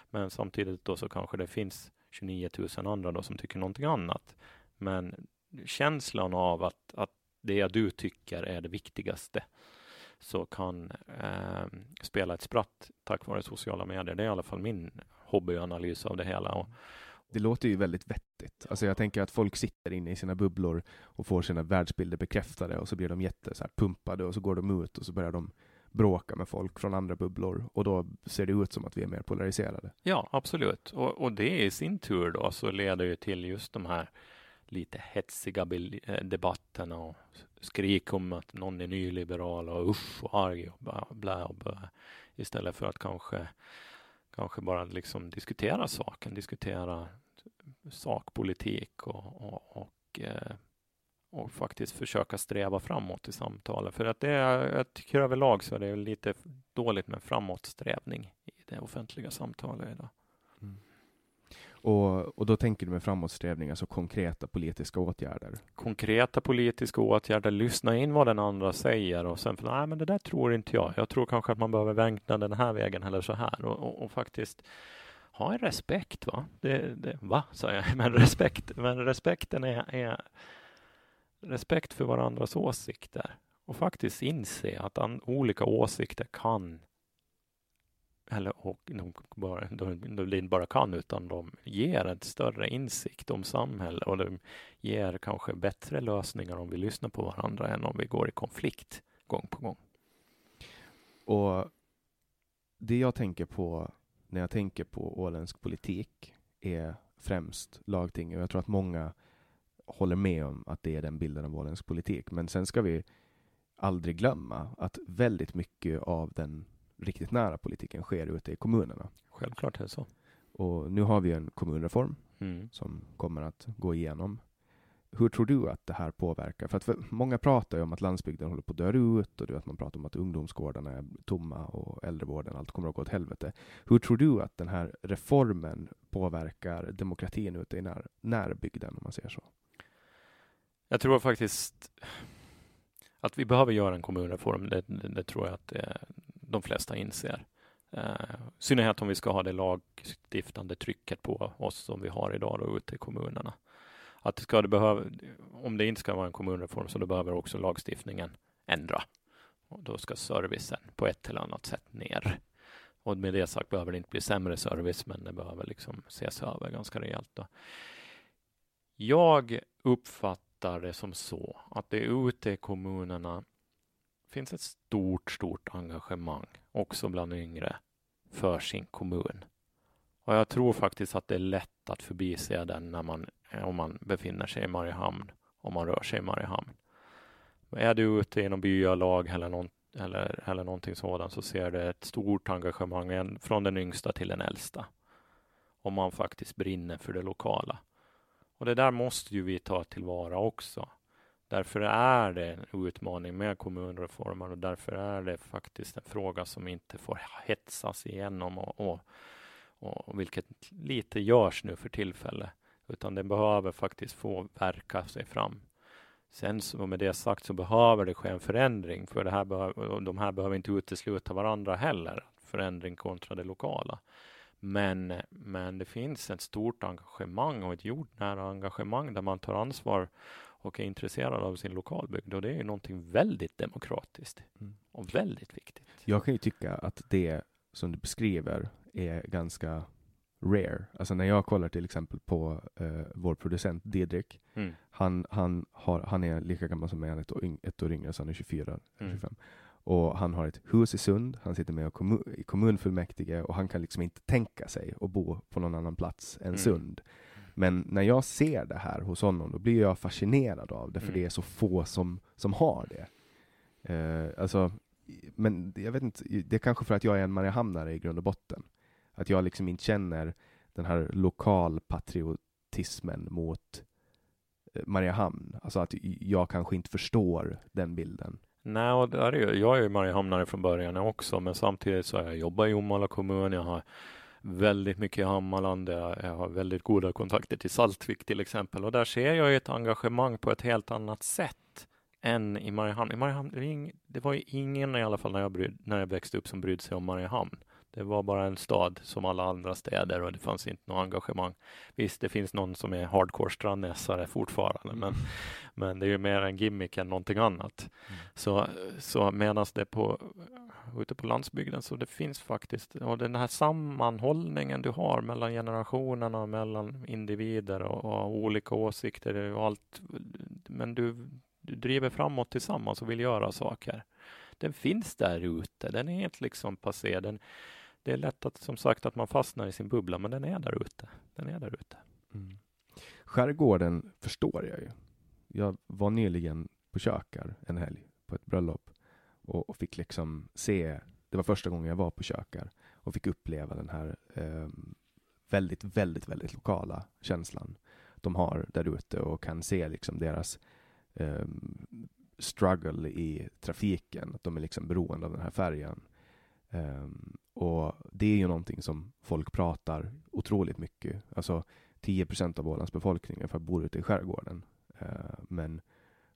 Men samtidigt då så kanske det finns 29 000 andra då som tycker någonting annat. Men känslan av att, att det du tycker är det viktigaste så kan eh, spela ett spratt tack vare sociala medier. Det är i alla fall min hobbyanalys av det hela. Och, det låter ju väldigt vettigt. Alltså jag tänker att folk sitter inne i sina bubblor och får sina världsbilder bekräftade och så blir de jätte så här pumpade och så går de ut och så börjar de bråka med folk från andra bubblor och då ser det ut som att vi är mer polariserade. Ja, absolut. Och, och det i sin tur då så leder ju till just de här lite hetsiga eh, debatterna och skrik om att någon är nyliberal och usch och arg och bla, bla och bla. Istället för att kanske, kanske bara liksom diskutera saken, diskutera sakpolitik och, och, och, eh, och faktiskt försöka sträva framåt i samtalen. För att det är, jag tycker överlag så är det lite dåligt med framåtsträvning i det offentliga samtalet idag. Mm. Och, och då tänker du med framåtsträvning, alltså konkreta politiska åtgärder? Konkreta politiska åtgärder, lyssna in vad den andra säger och sen, nej men det där tror inte jag. Jag tror kanske att man behöver vänta den här vägen eller så här och, och, och faktiskt ha en respekt. Va? Det, det, va, sa jag, *laughs* men respekt. Men respekten är, är respekt för varandras åsikter och faktiskt inse att an, olika åsikter kan eller och de, bara, de, de inte bara kan utan de ger en större insikt om samhället och de ger kanske bättre lösningar om vi lyssnar på varandra än om vi går i konflikt gång på gång. Och det jag tänker på när jag tänker på åländsk politik är främst lagting och jag tror att många håller med om att det är den bilden av åländsk politik. Men sen ska vi aldrig glömma att väldigt mycket av den riktigt nära politiken sker ute i kommunerna. Självklart är det så. Och nu har vi en kommunreform mm. som kommer att gå igenom hur tror du att det här påverkar? För att för många pratar ju om att landsbygden håller på att dö ut och du vet, man pratar om att ungdomsgårdarna är tomma och äldrevården, allt kommer att gå åt helvete. Hur tror du att den här reformen påverkar demokratin ute i när, närbygden, om man säger så? Jag tror faktiskt att vi behöver göra en kommunreform. Det, det, det tror jag att det, de flesta inser. Uh, I synnerhet om vi ska ha det lagstiftande trycket på oss som vi har idag då, ute i kommunerna att ska det behöva, om det inte ska vara en kommunreform så då behöver också lagstiftningen ändra. Och då ska servicen på ett eller annat sätt ner. Och med det sagt behöver det inte bli sämre service, men det behöver liksom ses över ganska rejält. Då. Jag uppfattar det som så att det ute i kommunerna finns ett stort, stort engagemang också bland yngre för sin kommun. Och jag tror faktiskt att det är lätt att förbise den när man, Eh, om man befinner sig i Mariehamn, om man rör sig i Mariehamn. Är du ute i någon byalag eller, någon, eller, eller någonting sådant så ser du ett stort engagemang från den yngsta till den äldsta. Om man faktiskt brinner för det lokala. Och det där måste ju vi ta tillvara också. Därför är det en utmaning med kommunreformer och därför är det faktiskt en fråga som inte får hetsas igenom och, och och vilket lite görs nu för tillfället, utan det behöver faktiskt få verka sig fram. Sen så med det sagt så behöver det ske en förändring, för det här behöver, de här behöver inte utesluta varandra heller, förändring kontra det lokala. Men, men det finns ett stort engagemang och ett jordnära engagemang där man tar ansvar och är intresserad av sin lokalbygd och det är någonting väldigt demokratiskt mm. och väldigt viktigt. Jag kan ju tycka att det som du beskriver är ganska rare. Alltså när jag kollar till exempel på uh, vår producent Didrik, mm. han, han, har, han är lika gammal som mig, han är ett, år, ett år yngre, så han är 24, mm. 25. Och han har ett hus i Sund, han sitter med kommun, i kommunfullmäktige och han kan liksom inte tänka sig att bo på någon annan plats än mm. Sund. Men när jag ser det här hos honom, då blir jag fascinerad av det, för mm. det är så få som, som har det. Uh, alltså, men jag vet inte, det är kanske för att jag är en Mariehamnare i grund och botten. Att jag liksom inte känner den här lokalpatriotismen mot eh, Mariehamn. Alltså att jag kanske inte förstår den bilden. Nej, och där är, jag är ju Mariehamnare från början också, men samtidigt så har jag jobbat i Omala kommun. Jag har väldigt mycket i Hammarland. Jag har väldigt goda kontakter till Saltvik till exempel och där ser jag ett engagemang på ett helt annat sätt än i Mariehamn. I Mariehamn det var ju ingen i alla fall när jag, bryd, när jag växte upp som brydde sig om Mariehamn. Det var bara en stad som alla andra städer och det fanns inte något engagemang. Visst, det finns någon som är hardcore strandnäsare fortfarande, mm. men, men det är ju mer en gimmick än någonting annat. Mm. Så, så medan det på ute på landsbygden så det finns faktiskt och den här sammanhållningen du har mellan generationerna, mellan individer och, och olika åsikter och allt. Men du, du driver framåt tillsammans och vill göra saker. Den finns där ute. Den är inte liksom passé. Den, det är lätt att, som sagt, att man fastnar i sin bubbla, men den är där ute. Den är där ute. Mm. Skärgården förstår jag ju. Jag var nyligen på Kökar en helg på ett bröllop och, och, fick liksom se, det var första gången jag var på Kökar och fick uppleva den här eh, väldigt, väldigt, väldigt lokala känslan de har där ute och kan se liksom deras eh, struggle i trafiken, att de är liksom beroende av den här färjan. Um, och det är ju någonting som folk pratar otroligt mycket. Alltså 10 procent av Ålands befolkning ungefär bor ute i skärgården. Eh, men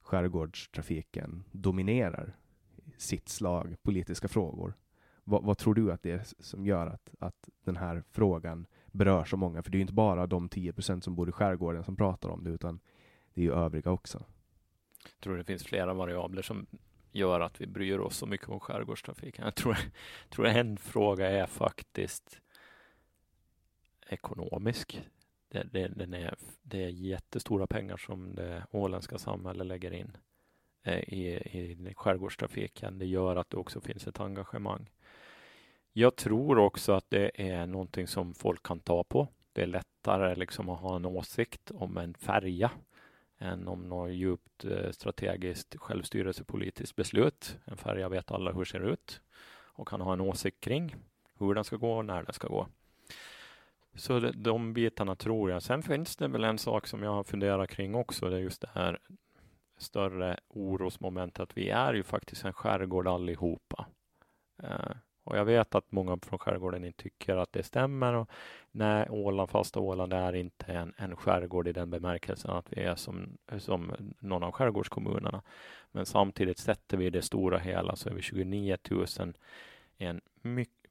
skärgårdstrafiken dominerar sitt slag politiska frågor. Vad, vad, tror du att det är som gör att, att den här frågan berör så många? För det är ju inte bara de 10 procent som bor i skärgården som pratar om det, utan det är ju övriga också. Jag tror det finns flera variabler som gör att vi bryr oss så mycket om skärgårdstrafiken. Jag tror, *laughs* tror en fråga är faktiskt ekonomisk. Det, det, den är, det är jättestora pengar som det åländska samhället lägger in eh, i, i skärgårdstrafiken. Det gör att det också finns ett engagemang. Jag tror också att det är någonting som folk kan ta på. Det är lättare liksom att ha en åsikt om en färja än om något djupt eh, strategiskt självstyrelsepolitiskt beslut. En färja vet alla hur det ser ut och kan ha en åsikt kring hur den ska gå och när den ska gå. Så de bitarna tror jag. Sen finns det väl en sak som jag har funderat kring också. Det är just det här större orosmomentet. Vi är ju faktiskt en skärgård allihopa. Eh, och jag vet att många från skärgården inte tycker att det stämmer. Och nej, Åland, fasta Åland är inte en, en skärgård i den bemärkelsen att vi är som, som någon av skärgårdskommunerna. Men samtidigt sätter vi det stora hela så är vi 29 000 en,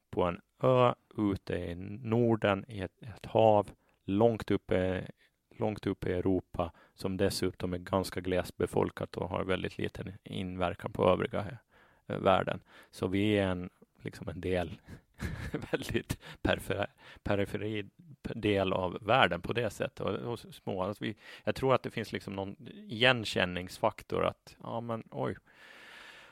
på en ö ute i Norden i ett, ett hav långt uppe långt uppe i Europa som dessutom är ganska glesbefolkat och har väldigt liten inverkan på övriga eh, världen. Så vi är en liksom en del, *laughs* väldigt perifer, periferi del av världen på det sättet. Och, och små, alltså vi, jag tror att det finns liksom någon igenkänningsfaktor att, ja men oj,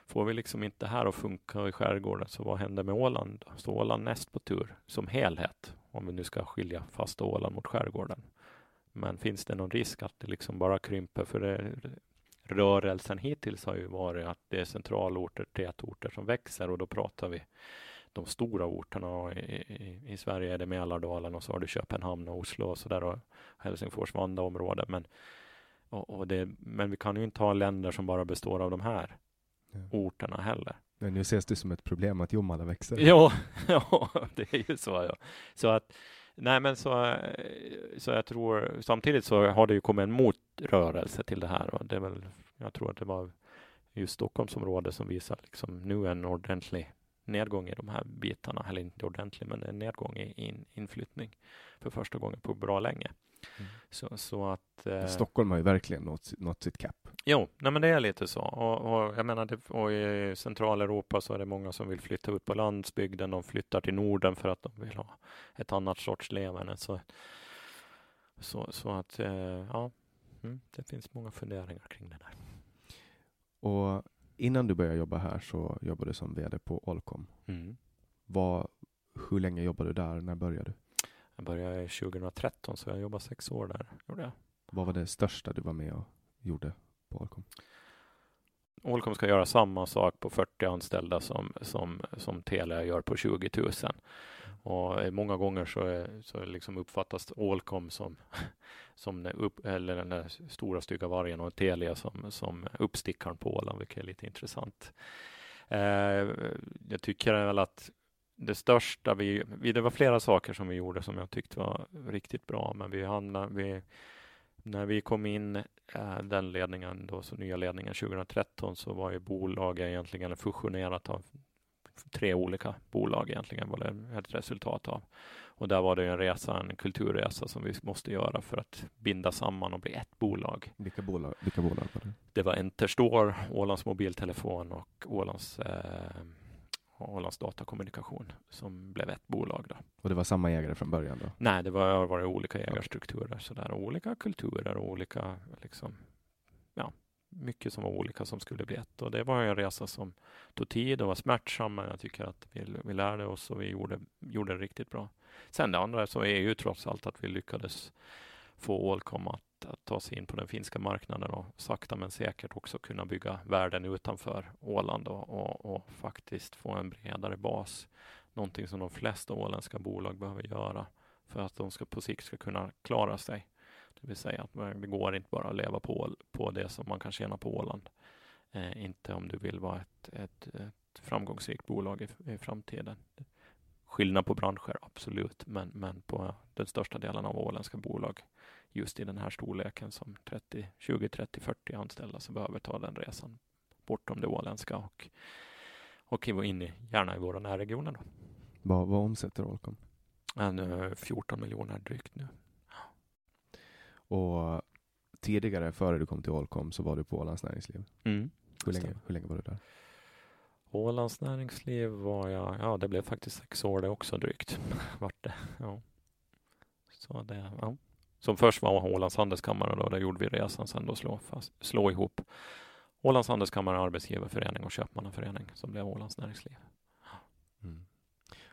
får vi liksom inte här att funka i skärgården, så vad händer med Åland? Står Åland näst på tur som helhet, om vi nu ska skilja fast Åland mot skärgården. Men finns det någon risk att det liksom bara krymper? För det, rörelsen hittills har ju varit att det är centralorter, tätorter som växer och då pratar vi de stora orterna. I, i, i Sverige är det Mälardalen och så har du Köpenhamn och Oslo och så där och Helsingfors, Vanda område. Men, och, och det, men vi kan ju inte ha länder som bara består av de här ja. orterna heller. Men nu ses det som ett problem att Jomala växer. Ja, *laughs* ja, det är ju så. Ja. Så att Nej, men så, så jag tror samtidigt så har det ju kommit en motrörelse till det här och det är väl, jag tror att det var just Stockholmsområdet som visar liksom nu en ordentlig nedgång i de här bitarna, eller inte ordentlig, men en nedgång i in, inflyttning för första gången på bra länge. Mm. Så, så att, eh, Stockholm har ju verkligen nått, nått sitt cap. Jo, nej men det är lite så. Och, och jag menar, det, och i Centraleuropa så är det många som vill flytta ut på landsbygden. De flyttar till Norden för att de vill ha ett annat sorts leverne. Så, så, så att, eh, ja, mm, det finns många funderingar kring det där. Och innan du började jobba här så jobbade du som VD på Allcom. Mm. Vad, hur länge jobbade du där? När började du? Jag började 2013 så jag jobbade sex år där. Gjorde jag. Vad var det största du var med och gjorde på Allcom? Allcom ska göra samma sak på 40 anställda som, som, som Telia gör på 20 000. Och många gånger så, är, så liksom uppfattas Allcom som, *laughs* som upp, eller den där stora stygga vargen och Telia som, som uppstickaren på Åland, vilket är lite intressant. Eh, jag tycker väl att det största vi, vi, det var flera saker som vi gjorde som jag tyckte var riktigt bra, men vi hamnade, vi, när vi kom in äh, den ledningen, då, så nya ledningen 2013, så var ju bolaget egentligen fusionerat av tre olika bolag egentligen var det ett resultat av. Och där var det en resa, en kulturresa som vi måste göra för att binda samman och bli ett bolag. Vilka bolag, vilka bolag var det? Det var Enterstore, Ålands mobiltelefon och Ålands, eh, Ålands datakommunikation som blev ett bolag. Då. Och det var samma ägare från början? då? Nej, det var, var det olika ägarstrukturer, så där, olika kulturer och olika liksom, ja, mycket som var olika som skulle bli ett. Och det var en resa som tog tid och var smärtsam, men jag tycker att vi, vi lärde oss och vi gjorde, gjorde det riktigt bra. Sen det andra så är ju trots allt att vi lyckades få Ålcom att, att ta sig in på den finska marknaden och sakta men säkert också kunna bygga världen utanför Åland och, och, och faktiskt få en bredare bas. Någonting som de flesta åländska bolag behöver göra för att de ska på sikt ska kunna klara sig. Det vill säga att det går inte bara att leva på, på det som man kan tjäna på Åland. Eh, inte om du vill vara ett, ett, ett framgångsrikt bolag i, i framtiden. Skillnad på branscher, absolut, men, men på den största delen av åländska bolag just i den här storleken som 30, 20, 30, 40 anställda som behöver ta den resan bortom det åländska och, och in i, gärna i våra närregioner. Vad, vad omsätter Ålcom? 14 miljoner drygt nu. Och tidigare, före du kom till Ålcom, så var du på Ålands Näringsliv. Mm. Hur, länge, hur länge var du där? Ålands Näringsliv var jag, ja det blev faktiskt sex år det också drygt. *laughs* Vart det. Ja. Så det, ja. Som först var Ålands Handelskammare då, där gjorde vi resan sen då slå, fast, slå ihop Ålands Handelskammare, Arbetsgivarförening och Köpmannaförening som blev Ålands Näringsliv. Mm.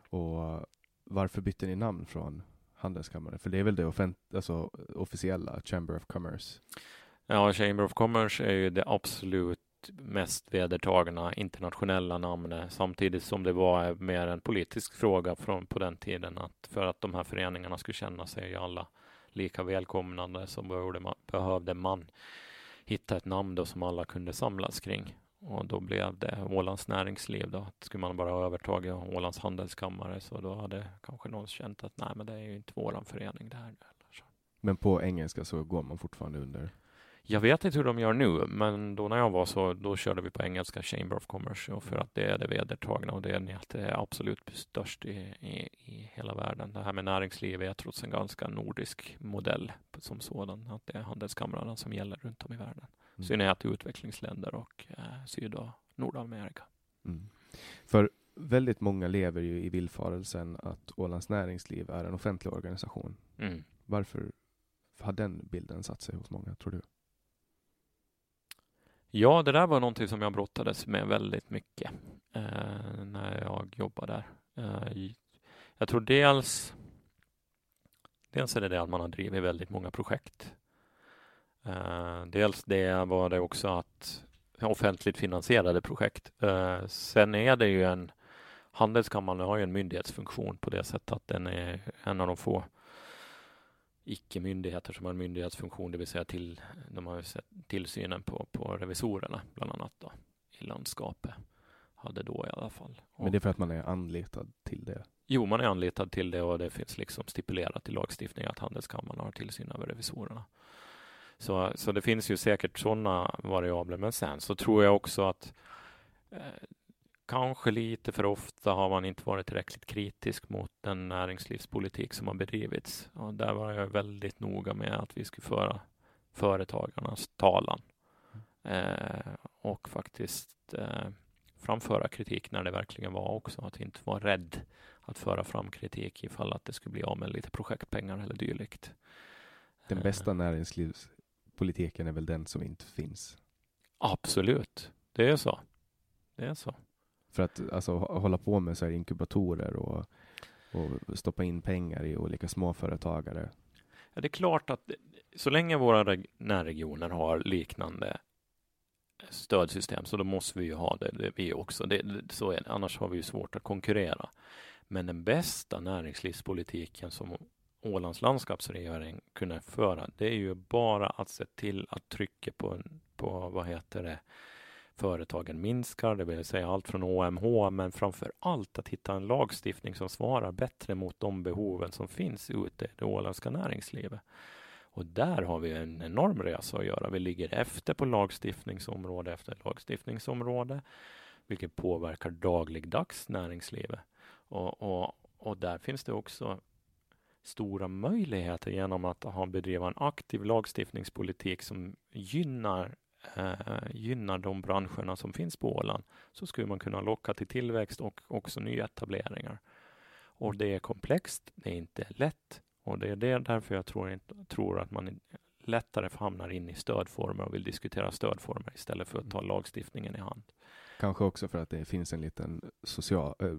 Och varför bytte ni namn från handelskammare? För det är väl det offent alltså, officiella, Chamber of Commerce? Ja, Chamber of Commerce är ju det absolut mest vedertagna internationella namnet samtidigt som det var mer en politisk fråga från på den tiden att för att de här föreningarna skulle känna sig alla lika välkomnande så behövde man, behövde man hitta ett namn då som alla kunde samlas kring och då blev det Ålands näringsliv då. Skulle man bara övertagit Ålands handelskammare så då hade kanske någon känt att nej men det är ju inte våran förening det här. Men på engelska så går man fortfarande under jag vet inte hur de gör nu, men då när jag var så, då körde vi på engelska Chamber of Commerce, och för att det är det vedertagna och det är, det är absolut störst i, i, i hela världen. Det här med näringsliv är trots en ganska nordisk modell som sådan, att det är handelskamrarna som gäller runt om i världen. Mm. synnerhet i utvecklingsländer och eh, Syd och Nordamerika. Mm. För väldigt många lever ju i villfarelsen att Ålands näringsliv är en offentlig organisation. Mm. Varför har den bilden satt sig hos många, tror du? Ja, det där var någonting som jag brottades med väldigt mycket eh, när jag jobbade där. Eh, jag tror dels Dels är det det att man har drivit väldigt många projekt. Eh, dels det var det också att offentligt finansierade projekt. Eh, sen är det ju en Handelskammaren har ju en myndighetsfunktion på det sättet att den är en av de få icke-myndigheter som har en myndighetsfunktion, det vill säga till, de har sett tillsynen på, på revisorerna bland annat då, i landskapet. Hade då i alla fall. Men det är för att man är anlitad till det? Jo, man är anlitad till det och det finns liksom stipulerat i lagstiftning att Handelskammaren har tillsyn över revisorerna. Så, så det finns ju säkert sådana variabler, men sen så tror jag också att eh, kanske lite för ofta har man inte varit tillräckligt kritisk mot den näringslivspolitik som har bedrivits. Och där var jag väldigt noga med att vi skulle föra företagarnas talan eh, och faktiskt eh, framföra kritik när det verkligen var också. Att inte vara rädd att föra fram kritik ifall att det skulle bli av med lite projektpengar eller dylikt. Den bästa näringslivspolitiken är väl den som inte finns? Absolut, det är så. Det är så. För att alltså, hålla på med så här inkubatorer och, och stoppa in pengar i olika småföretagare. Ja, det är klart att så länge våra närregioner har liknande stödsystem så då måste vi ju ha det, det vi också. Det, så är det. Annars har vi ju svårt att konkurrera. Men den bästa näringslivspolitiken som Ålands landskapsregering kunde föra, det är ju bara att se till att trycka på, på vad heter det, företagen minskar, det vill säga allt från OMH, men framför allt att hitta en lagstiftning som svarar bättre mot de behoven som finns ute i det åländska näringslivet. Och där har vi en enorm resa att göra. Vi ligger efter på lagstiftningsområde efter lagstiftningsområde. vilket påverkar dagligdags näringslivet. Och, och, och där finns det också stora möjligheter genom att ha bedriva en aktiv lagstiftningspolitik som gynnar eh, gynnar de branscherna som finns på Åland så skulle man kunna locka till tillväxt och också nyetableringar. Och det är komplext, det är inte lätt och det är det därför jag tror, tror att man lättare hamnar in i stödformer och vill diskutera stödformer istället för att ta lagstiftningen i hand. Kanske också för att det finns en liten social, äh,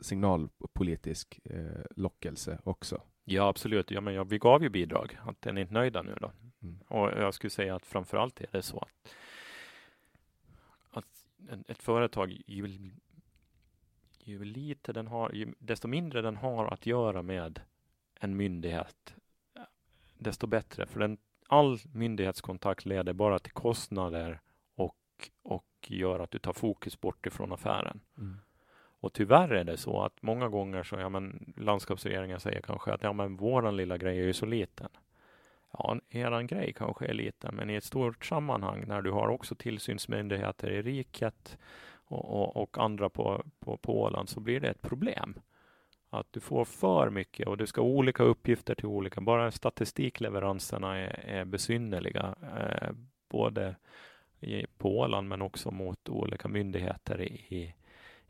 signalpolitisk äh, lockelse också. Ja, absolut. Ja, men ja, vi gav ju bidrag. Att är ni inte nöjda nu då? Mm. Och jag skulle säga att framför allt är det så att, att ett företag ju, ju lite den har, ju, desto mindre den har att göra med en myndighet, desto bättre. För den, all myndighetskontakt leder bara till kostnader och, och gör att du tar fokus bort ifrån affären. Mm. Och tyvärr är det så att många gånger så, ja men landskapsregeringen säger kanske att ja men våran lilla grej är ju så liten. Ja, eran grej kanske är liten, men i ett stort sammanhang när du har också tillsynsmyndigheter i riket och, och, och andra på, på, på Åland så blir det ett problem. Att du får för mycket och du ska ha olika uppgifter till olika. Bara statistikleveranserna är, är besynnerliga, eh, både i, på Åland men också mot olika myndigheter i, i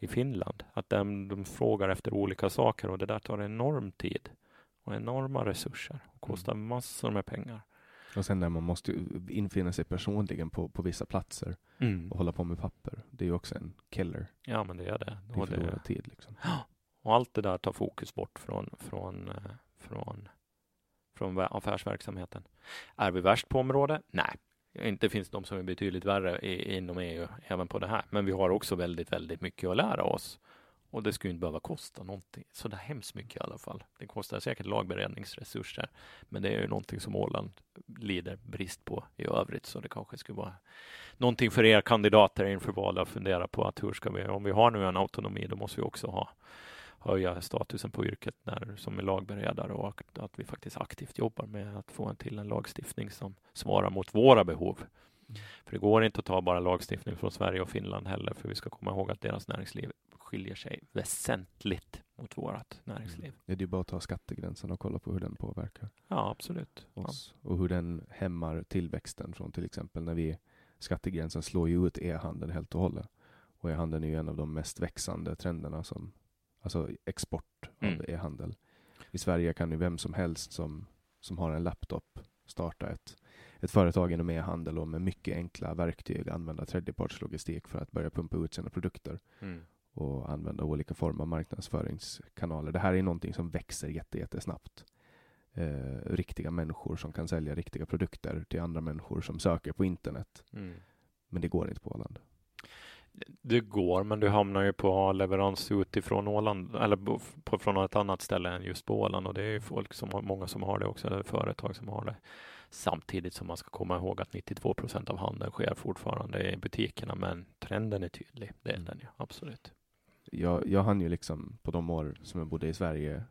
Finland. Att de, de frågar efter olika saker och det där tar enorm tid och enorma resurser och kostar mm. massor med pengar. Och sen när man måste infinna sig personligen på, på vissa platser mm. och hålla på med papper. Det är ju också en killer. Ja, men det är det. Det är förlorad tid liksom. *gasps* Och allt det där tar fokus bort från, från, eh, från, från affärsverksamheten. Är vi värst på området? Nej, inte finns de som är betydligt värre i, inom EU även på det här. Men vi har också väldigt, väldigt mycket att lära oss. Och det skulle inte behöva kosta någonting så där hemskt mycket i alla fall. Det kostar säkert lagberedningsresurser, men det är ju någonting som Åland lider brist på i övrigt, så det kanske skulle vara någonting för er kandidater inför valet att fundera på att hur ska vi, om vi har nu en autonomi, då måste vi också ha höja statusen på yrket när, som är lagberedare och att vi faktiskt aktivt jobbar med att få en till en lagstiftning som svarar mot våra behov. Mm. För det går inte att ta bara lagstiftning från Sverige och Finland heller, för vi ska komma ihåg att deras näringsliv skiljer sig väsentligt mot vårt näringsliv. Mm. Ja, det är bara att ta skattegränsen och kolla på hur den påverkar ja, absolut. oss ja. och hur den hämmar tillväxten från till exempel när vi skattegränsen slår ju ut e-handeln helt och hållet. Och e-handeln är ju en av de mest växande trenderna som alltså export av mm. e-handel. I Sverige kan ju vem som helst som, som har en laptop starta ett, ett företag inom e-handel och med mycket enkla verktyg använda tredjepartslogistik för att börja pumpa ut sina produkter mm. och använda olika former av marknadsföringskanaler. Det här är någonting som växer jättesnabbt. Eh, riktiga människor som kan sälja riktiga produkter till andra människor som söker på internet. Mm. Men det går inte på Åland det går, men du hamnar ju på leverans utifrån Åland eller på, från ett annat ställe än just på Åland och det är folk som har, många som har det också, eller företag som har det. Samtidigt som man ska komma ihåg att 92 procent av handeln sker fortfarande i butikerna, men trenden är tydlig. Det är den ju, absolut. Jag, jag hann ju liksom på de år som jag bodde i Sverige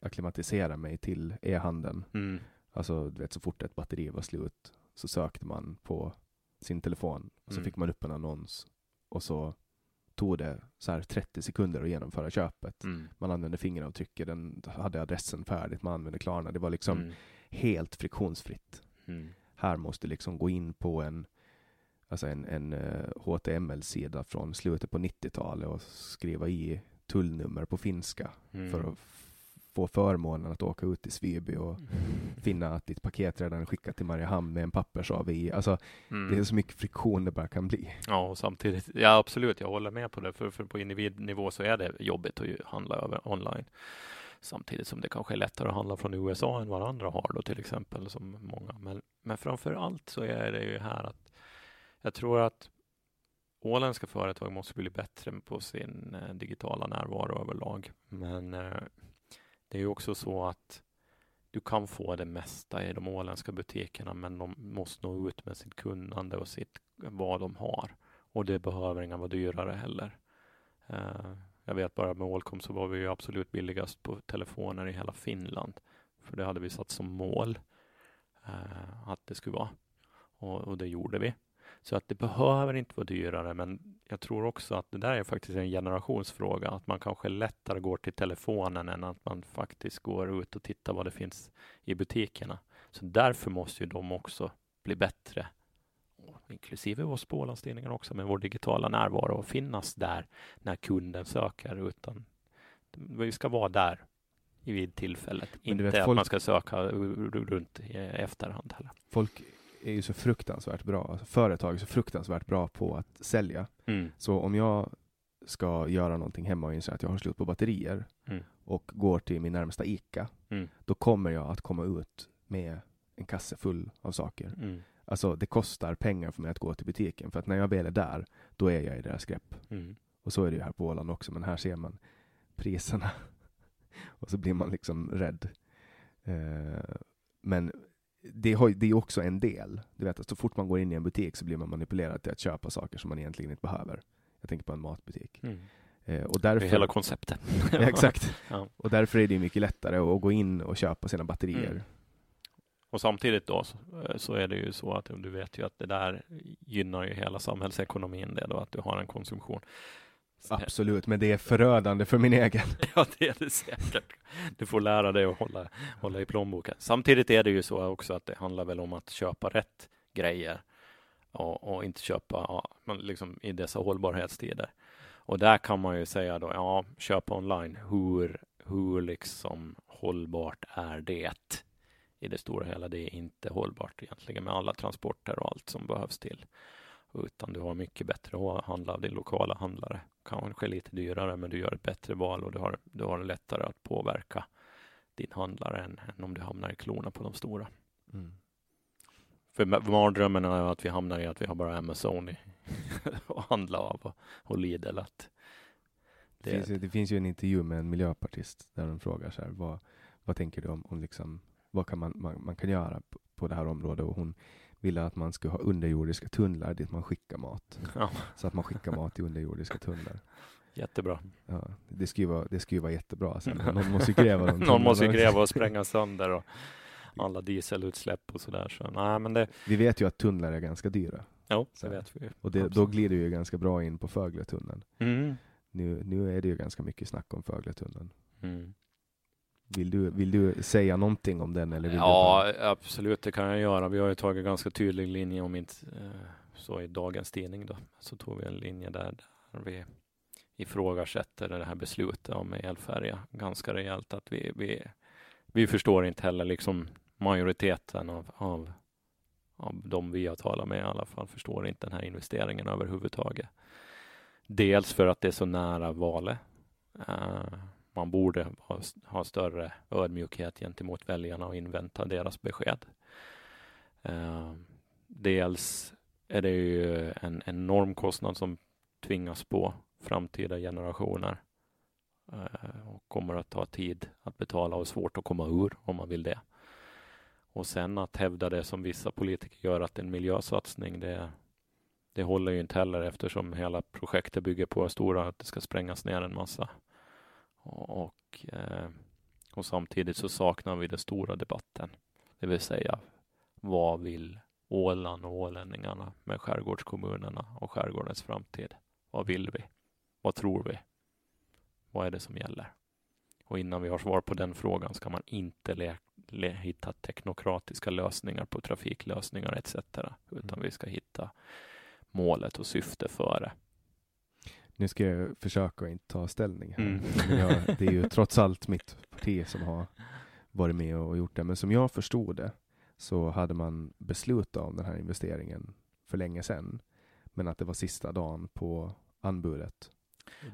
akklimatisera mig till e-handeln. Mm. Alltså, du vet, så fort ett batteri var slut så sökte man på sin telefon och så mm. fick man upp en annons och så tog det så här 30 sekunder att genomföra köpet. Mm. Man använde fingeravtrycket, den hade adressen färdigt, man använde Klarna. Det var liksom mm. helt friktionsfritt. Mm. Här måste liksom gå in på en, alltså en, en uh, eh, HTML-sida från slutet på 90-talet och skriva i tullnummer på finska för mm. att få förmånen att åka ut till Sveby och mm. finna att ditt paket redan är skickat till Mariehamn med en pappers i. Alltså, mm. Det är så mycket friktion det bara kan bli. Ja, och samtidigt, ja absolut, jag håller med på det, för, för på individnivå så är det jobbigt att handla över online. Samtidigt som det kanske är lättare att handla från USA än vad andra har då till exempel, som många. Men, men framför allt så är det ju här att jag tror att åländska företag måste bli bättre på sin eh, digitala närvaro överlag. Men eh, det är ju också så att du kan få det mesta i de åländska butikerna, men de måste nå ut med sitt kunnande och sitt, vad de har. Och det behöver inga vara dyrare heller. Uh, jag vet bara med Ålcom så var vi ju absolut billigast på telefoner i hela Finland. För det hade vi satt som mål uh, att det skulle vara. Och, och, det gjorde vi. Så att det behöver inte vara dyrare, men jag tror också att det där är faktiskt en generationsfråga, att man kanske lättare går till telefonen än att man faktiskt går ut och tittar vad det finns i butikerna. Så därför måste ju de också bli bättre, inklusive oss på också, med vår digitala närvaro och finnas där när kunden söker, utan vi ska vara där vid tillfället, inte vet, att folk... man ska söka runt i efterhand heller. Folk är ju så fruktansvärt bra, alltså företag är så fruktansvärt bra på att sälja. Mm. Så om jag ska göra någonting hemma och inser att jag har slut på batterier mm. och går till min närmsta ICA, mm. då kommer jag att komma ut med en kasse full av saker. Mm. Alltså det kostar pengar för mig att gå till butiken, för att när jag väl är där, då är jag i deras grepp. Mm. Och så är det ju här på Åland också, men här ser man priserna *laughs* och så blir man liksom rädd. Eh, men det, har, det är också en del. Du vet att så fort man går in i en butik så blir man manipulerad till att köpa saker som man egentligen inte behöver. Jag tänker på en matbutik. Mm. Eh, och därför, det är hela konceptet. *laughs* ja, exakt. Ja. Och därför är det mycket lättare att gå in och köpa sina batterier. Mm. Och samtidigt då så, så, är det ju så att du vet ju att det där gynnar ju hela samhällsekonomin det då att du har en konsumtion. Absolut, men det är förödande för min egen. *laughs* Ja, det är det säkert. Du får lära dig att hålla, hålla i plånboken. Samtidigt är det ju så också att det handlar väl om att köpa rätt grejer och, och inte köpa ja, liksom i dessa hållbarhetstider. Och där kan man ju säga då, ja, köpa online. Hur, hur liksom hållbart är det? I det stora hela, det är inte hållbart egentligen med alla transporter och allt som behövs till utan du har mycket bättre att handla av din lokala handlare. Kanske lite dyrare, men du gör ett bättre val och du har, du har lättare att påverka din handlare än, än om du hamnar i klorna på de stora. Mm. För mardrömmen är att vi hamnar i att vi har bara Amazon *laughs* att handla av och, och Lidl. Att det, det, finns ju, det finns ju en intervju med en miljöpartist där de frågar så här, vad, vad tänker du om, om liksom, vad kan man, man, man kan göra på, på det här området? Och hon ville att man skulle ha underjordiska tunnlar dit man skickar mat. Ja. Så att man skickar mat i underjordiska tunnlar. Jättebra. Ja, det skulle vara, det skulle vara jättebra. Sen. Någon måste gräva dem. *laughs* Någon måste gräva och spränga sönder och alla dieselutsläpp och sådär. Så, nej, men det... Vi vet ju att tunnlar är ganska dyra. Jo, det vet vi. Och det, då glider ju ganska bra in på Fögletunneln. Mm. Nu, nu är det ju ganska mycket snack om Fögletunneln. Mm. Vill du, vill du säga någonting om den? Eller ja, absolut, det kan jag göra. Vi har ju tagit ganska tydlig linje om inte eh, så i dagens tidning då. Så tog vi en linje där, där vi ifrågasätter det här beslutet om elfärja ganska rejält. Att vi, vi, vi förstår inte heller liksom majoriteten av, av, av de vi har talat med i alla fall förstår inte den här investeringen överhuvudtaget. Dels för att det är så nära valet. Uh, man borde ha, ha större ödmjukhet gentemot väljarna och invänta deras besked. Eh, dels är det ju en enorm kostnad som tvingas på framtida generationer uh, och kommer att ta tid att betala och svårt att komma ur om man vill det. Och sen att hävda det som vissa politiker gör att en miljösatsning, det, det håller ju inte heller eftersom hela projektet bygger på stora, att det ska sprängas ner en massa och, eh, och samtidigt så saknar vi den stora debatten. Det vill säga, vad vill Åland och ålänningarna med skärgårdskommunerna och skärgårdens framtid? Vad vill vi? Vad tror vi? Vad är det som gäller? Och innan vi har svar på den frågan ska man inte hitta teknokratiska lösningar på trafiklösningar etc. Utan mm. vi ska hitta målet och syfte före nu ska jag försöka att inte ta ställning här. Mm. Jag, det är ju trots allt mitt parti som har varit med och gjort det. Men som jag förstod det så hade man beslutat om den här investeringen för länge sedan. Men att det var sista dagen på anbudet.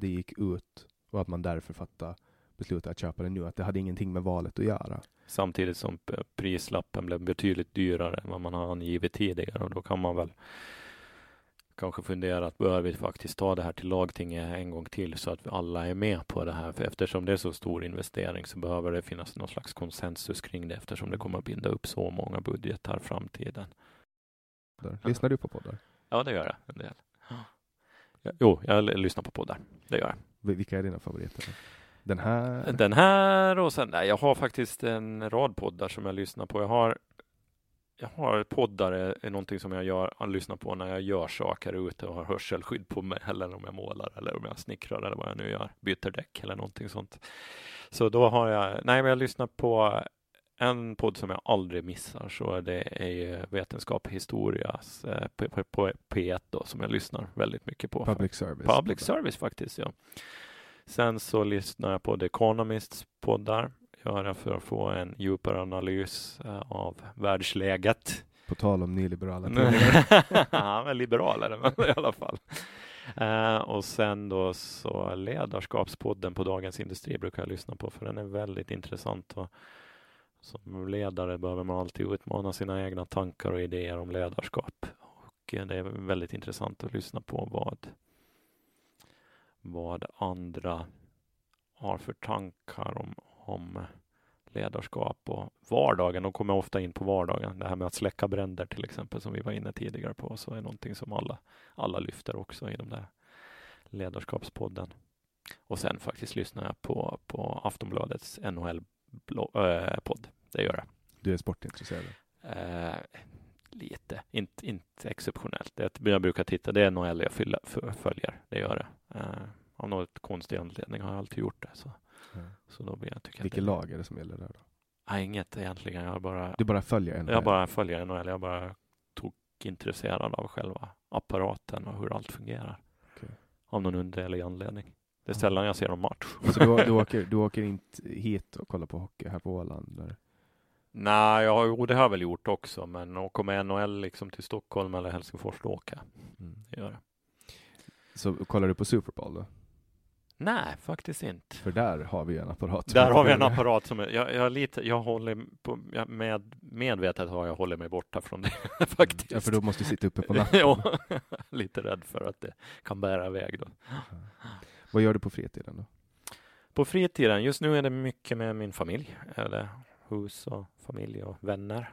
Det gick ut och att man därför fattade beslutet att köpa den nu. Att det hade ingenting med valet att göra. Samtidigt som prislappen blev betydligt dyrare än vad man har angivit tidigare och då kan man väl kanske fundera att bör vi faktiskt ta det här till lagtinget en gång till så att alla är med på det här. För eftersom det är så stor investering så behöver det finnas någon slags konsensus kring det eftersom det kommer att binda upp så många budgetar framtiden. Lyssnar du på poddar? Ja, det gör jag en del. Jo, jag lyssnar på poddar. Det gör jag. Vilka är dina favoriter? Den här? Den här och sen, nej, jag har faktiskt en rad poddar som jag lyssnar på. Jag har jag har poddar är, någonting som jag gör, lyssnar på när jag gör saker ute och har hörselskydd på mig eller om jag målar eller om jag snickrar eller vad jag nu gör, byter däck eller någonting sånt. Så då har jag, nej men jag lyssnar på en podd som jag aldrig missar så det är Vetenskap historias eh, på, på, på P1 då som jag lyssnar väldigt mycket på. Public service. Public service faktiskt, ja. Sen så lyssnar jag på The Economists poddar göra för att få en djupare analys eh, av världsläget. På tal om nyliberala. Han är liberalare, men i alla fall. Uh, och sen då så ledarskapspodden på Dagens Industri brukar jag lyssna på för den är väldigt intressant. Och som ledare behöver man alltid utmana sina egna tankar och idéer om ledarskap. Och det är väldigt intressant att lyssna på vad, vad andra har för tankar om, om ledarskap och vardagen. De kommer ofta in på vardagen. Det här med att släcka bränder till exempel som vi var inne tidigare på så är någonting som alla, alla lyfter också i de där ledarskapspodden. Och sen faktiskt lyssnar jag på, på Aftonbladets NHL-podd. Det gör jag. Du är sportintresserad? Eh, lite, inte, inte exceptionellt. Det, jag brukar titta, det är NHL jag följer, det gör det. Eh, av något konstig anledning har jag alltid gjort det. Så. Så då blir jag, tycker Vilket det... lag är det som gäller där då? Nej, inget egentligen. Jag bara, du bara följer NHL? Jag bara följer NHL. Jag bara tog intresserad av själva apparaten och hur allt fungerar. Okay. Av någon underlig anledning. Det är sällan jag ser någon match. Så du, du, åker, *laughs* du åker inte hit och kollar på hockey här på Åland? Eller? Nej, jag, jo, det har jag väl gjort också, men med NHL liksom till Stockholm eller Helsingfors, då åker jag. Mm. Det gör jag. Så kollar du på Super Bowl då? Nej, faktiskt inte. För där har vi en apparat. Där har vi en apparat som är, jag, jag, lite, jag håller på, jag med, medvetet har jag hållit mig borta från det *laughs* faktiskt. Ja, för då måste du sitta uppe på *laughs* natten. ja, *laughs* lite rädd för att det kan bära iväg då. Vad gör du på fritiden då? På fritiden, just nu är det mycket med min familj, eller hus och familj och vänner.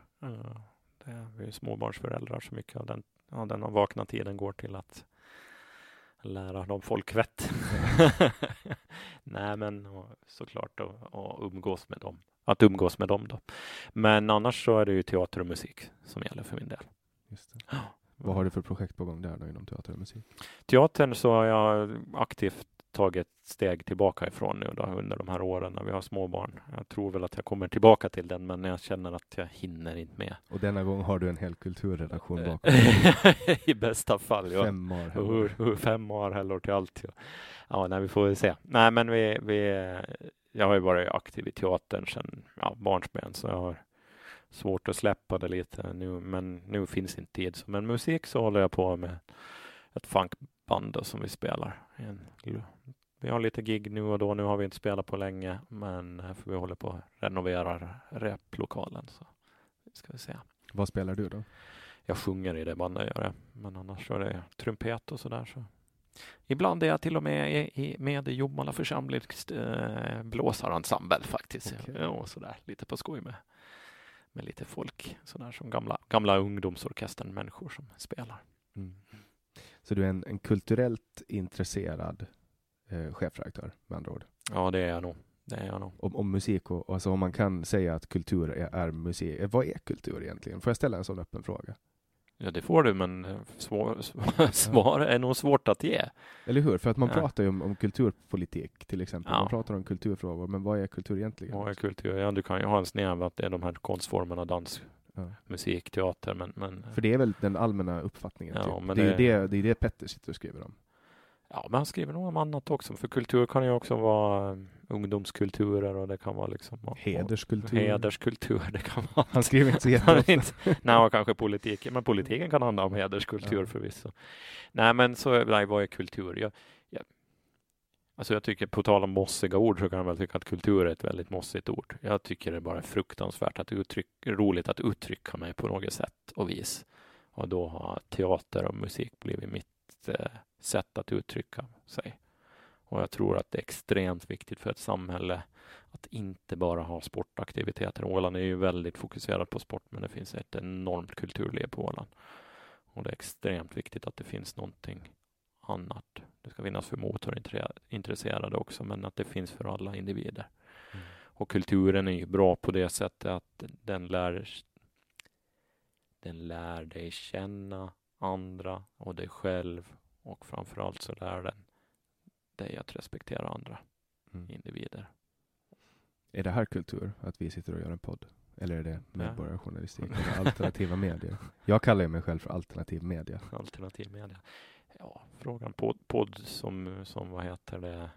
Det är, vi är småbarnsföräldrar så mycket av den, av den vakna tiden går till att lära dem folkvett. *laughs* Nej, men såklart att umgås med dem. Att umgås med dem då. Men annars så är det ju teater och musik som gäller för min del. Just det. Vad har du för projekt på gång där då inom teater och musik? Teatern så har jag aktivt tagit steg tillbaka ifrån nu då, under de här åren när vi har småbarn. Jag tror väl att jag kommer tillbaka till den, men jag känner att jag hinner inte med. Och denna gång har du en hel kulturredaktion bakom *laughs* I bästa fall, ja. Fem år. Hur, fem år heller till allt. Ja, ja nej, vi får väl se. Nej, men vi, vi, jag har ju varit aktiv i teatern sedan ja, barnsben, så jag har svårt att släppa det lite nu, men nu finns inte tid. Men musik så håller jag på med ett funkband som vi spelar. En, vi har lite gig nu och då. Nu har vi inte spelat på länge, men eh, för vi håller på att renovera replokalen. Så ska vi se. Vad spelar du då? Jag sjunger i det bandet, gör jag. Men annars så är det trumpet och sådär. Så. Ibland är jag till och med i, med i Jomala församlings äh, blåsarensemble faktiskt. Okay. Ja, sådär, lite på skoj med, med lite folk, sådär som gamla, gamla ungdomsorkestern, människor som spelar. Mm. Så du är en, en kulturellt intresserad eh, chefredaktör med andra ord? Ja, det är jag nog. Det är jag nog. Om, om musik och alltså om man kan säga att kultur är, är musik. Eh, vad är kultur egentligen? Får jag ställa en sån öppen fråga? Ja, det får du, men eh, svår, *laughs* svar är nog svårt att ge. Eller hur? För att man ja. pratar ju om, om, kulturpolitik till exempel. Ja. Man pratar om kulturfrågor, men vad är kultur egentligen? Vad är kultur? Ja, du kan ju ha en snäv att det är de här konstformerna, dans, ja. musik, teater, men, men... För det är väl den allmänna uppfattningen? Ja, typ. men det, är det, det är det Petter sitter och skriver om. Ja, men han skriver nog om annat också. För kultur kan ju också vara um, ungdomskulturer och det kan vara liksom hederskultur. Hederskultur, det kan vara. Han skriver inte så *laughs* jätteofta. Nej, kanske politiken, men politiken kan handla om hederskultur ja. förvisso. Nej, men så, nej, vad är kultur? Jag, alltså jag tycker, på tal om mossiga ord, så kan jag väl tycka att kultur är ett väldigt mossigt ord. Jag tycker det är bara fruktansvärt att uttryck, roligt att uttrycka mig på något sätt och vis. Och då har teater och musik blivit mitt eh, sätt att uttrycka sig. Och jag tror att det är extremt viktigt för ett samhälle att inte bara ha sportaktiviteter. Åland är ju väldigt fokuserad på sport, men det finns ett enormt kulturliv på Åland. Och det är extremt viktigt att det finns någonting annat. Det ska finnas för motorintresserade också, men att det finns för alla individer. Mm. Och kulturen är ju bra på det sättet att den lär den lär dig känna andra och dig själv och framförallt så lär den dig att respektera andra Mm. individer. Är det här kultur, att vi sitter och gör en podd? Eller är det medborgarjournalistik *laughs* eller alternativa medier? Jag kallar mig själv för alternativ media. Alternativ media. Ja, frågan podd, podd som, som vad heter det?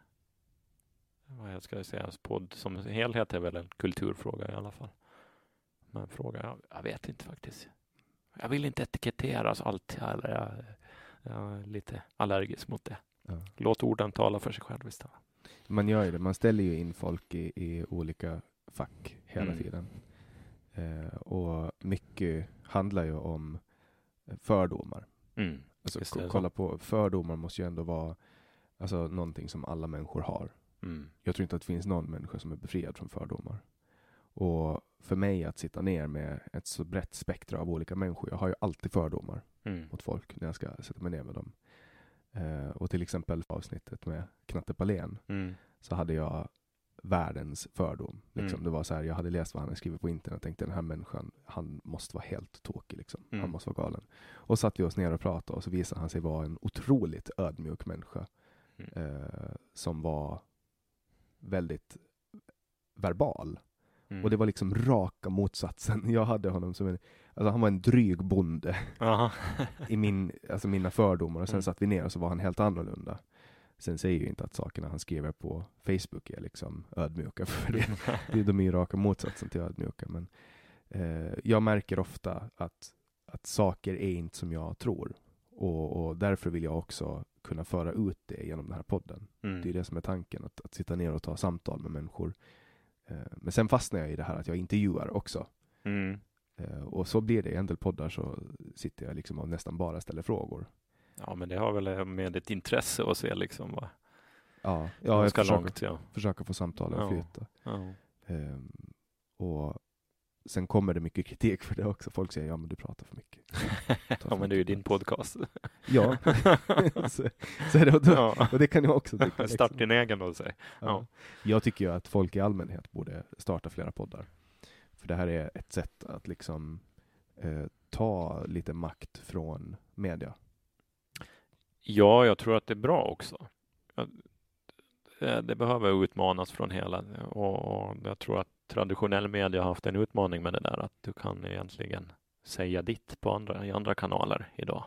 Vad ska jag säga? Podd som helhet är väl en kulturfråga i alla fall. Men fråga, jag, jag vet inte faktiskt. Jag vill inte etiketteras alltid eller jag, jag är lite allergisk mot det. Ja. Låt orden tala för sig själv istället. Man gör ju det, man ställer ju in folk i, i olika fack hela Mm. tiden. Eh, och mycket handlar ju om fördomar. Mm. Alltså, kolla på, fördomar måste ju ändå vara alltså, någonting som alla människor har. Mm. Jag tror inte att det finns någon människa som är befriad från fördomar. Och för mig att sitta ner med ett så brett spektra av olika människor, jag har ju alltid fördomar Mm. mot folk när jag ska sätta mig ner med dem. Eh, och till exempel avsnittet med Knatte Palén Mm. så hade jag världens fördom. Liksom. Mm. Det var så här, jag hade läst vad han hade skrivit på internet och tänkte den här människan, han måste vara helt tokig. Liksom. Mm. Han måste vara galen. Och satt vi oss ner och pratade och så visade han sig vara en otroligt ödmjuk människa. Mm. Eh, som var väldigt verbal. Mm. Och det var liksom raka motsatsen. *laughs* Jag hade honom som en, alltså han var en dryg bonde *laughs* i min, alltså mina fördomar och sen Mm. satt vi ner och så var han helt annorlunda. Sen säger jag inte att sakerna han skriver på Facebook är liksom ödmjuka, *laughs* för det, *laughs* det, de är ju raka motsatsen till ödmjuka. Men eh, jag märker ofta att, att saker är inte som jag tror. Och, och därför vill jag också kunna föra ut det genom den här podden. Mm. Det är det som är tanken, att, att sitta ner och ta samtal med människor. Eh, men sen fastnar jag i det här att jag intervjuar också. Mm. Eh, och så blir det i en del poddar så sitter jag liksom och nästan bara ställer frågor. Ja, men det har väl med ett intresse att se liksom vad Ja, ja jag försöker, långt. Ja. försöker få samtalen att flyta. Ja. Ehm, och sen kommer det mycket kritik för det också. Folk säger ja men du pratar för mycket. *laughs* ja, men det är ju din podcast. Ja, *laughs* så, så är det, och, då, ja. och det kan jag också tycka. Liksom. din egen då, säg. Ja. Ja. Jag tycker ju att folk i allmänhet borde starta flera poddar. För det här är ett sätt att liksom eh, ta lite makt från media. Ja, jag tror att det är bra också. Ja, Det, det behöver utmanas från hela och, och jag tror att traditionell media har haft en utmaning med det där att du kan egentligen säga ditt på andra, i andra kanaler idag.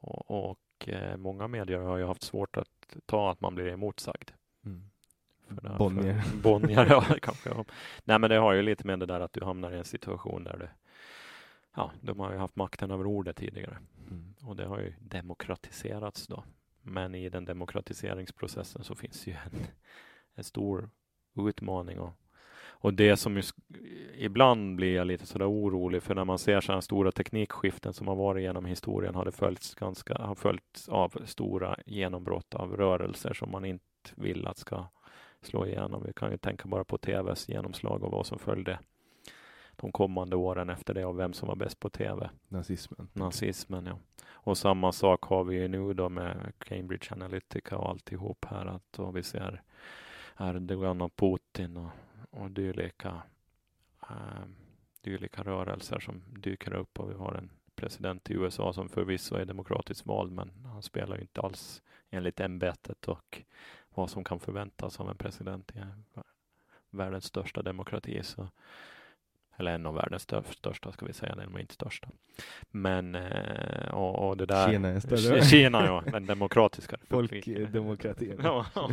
Och, och eh, många medier har ju haft svårt att ta att man blir emotsagd. För det- Bonnier. Bonnier, ja, *laughs* kanske. Nej, men det har ju lite med det där att du hamnar i en situation där du, ja, de har ju haft makten över ordet tidigare Mm. och det har ju demokratiserats då. Men i den demokratiseringsprocessen så finns ju en, en stor utmaning och, och det som ju, ibland blir jag lite sådär orolig för när man ser sådana stora teknikskiften som har varit genom historien har det följts ganska, har följts av stora genombrott av rörelser som man inte vill att ska slå igenom. Vi kan ju tänka bara på TVs genomslag och vad som följde de kommande åren efter det och vem som var bäst på TV. Nazismen. Nazismen, ja. Och samma sak har vi ju nu då med Cambridge Analytica och alltihop här att då vi ser Erdogan och Putin och, och dylika, eh, dylika rörelser som dyker upp och vi har en president i USA som förvisso är demokratiskt vald men han spelar ju inte alls enligt ämbetet och vad som kan förväntas av en president i världens största demokrati. Så eller en av världens största, ska vi säga, den var inte största. Men, eh, och, och det där... Kina är större. Kina, ja, den demokratiska. Folkdemokratin. *laughs* Ja, ja.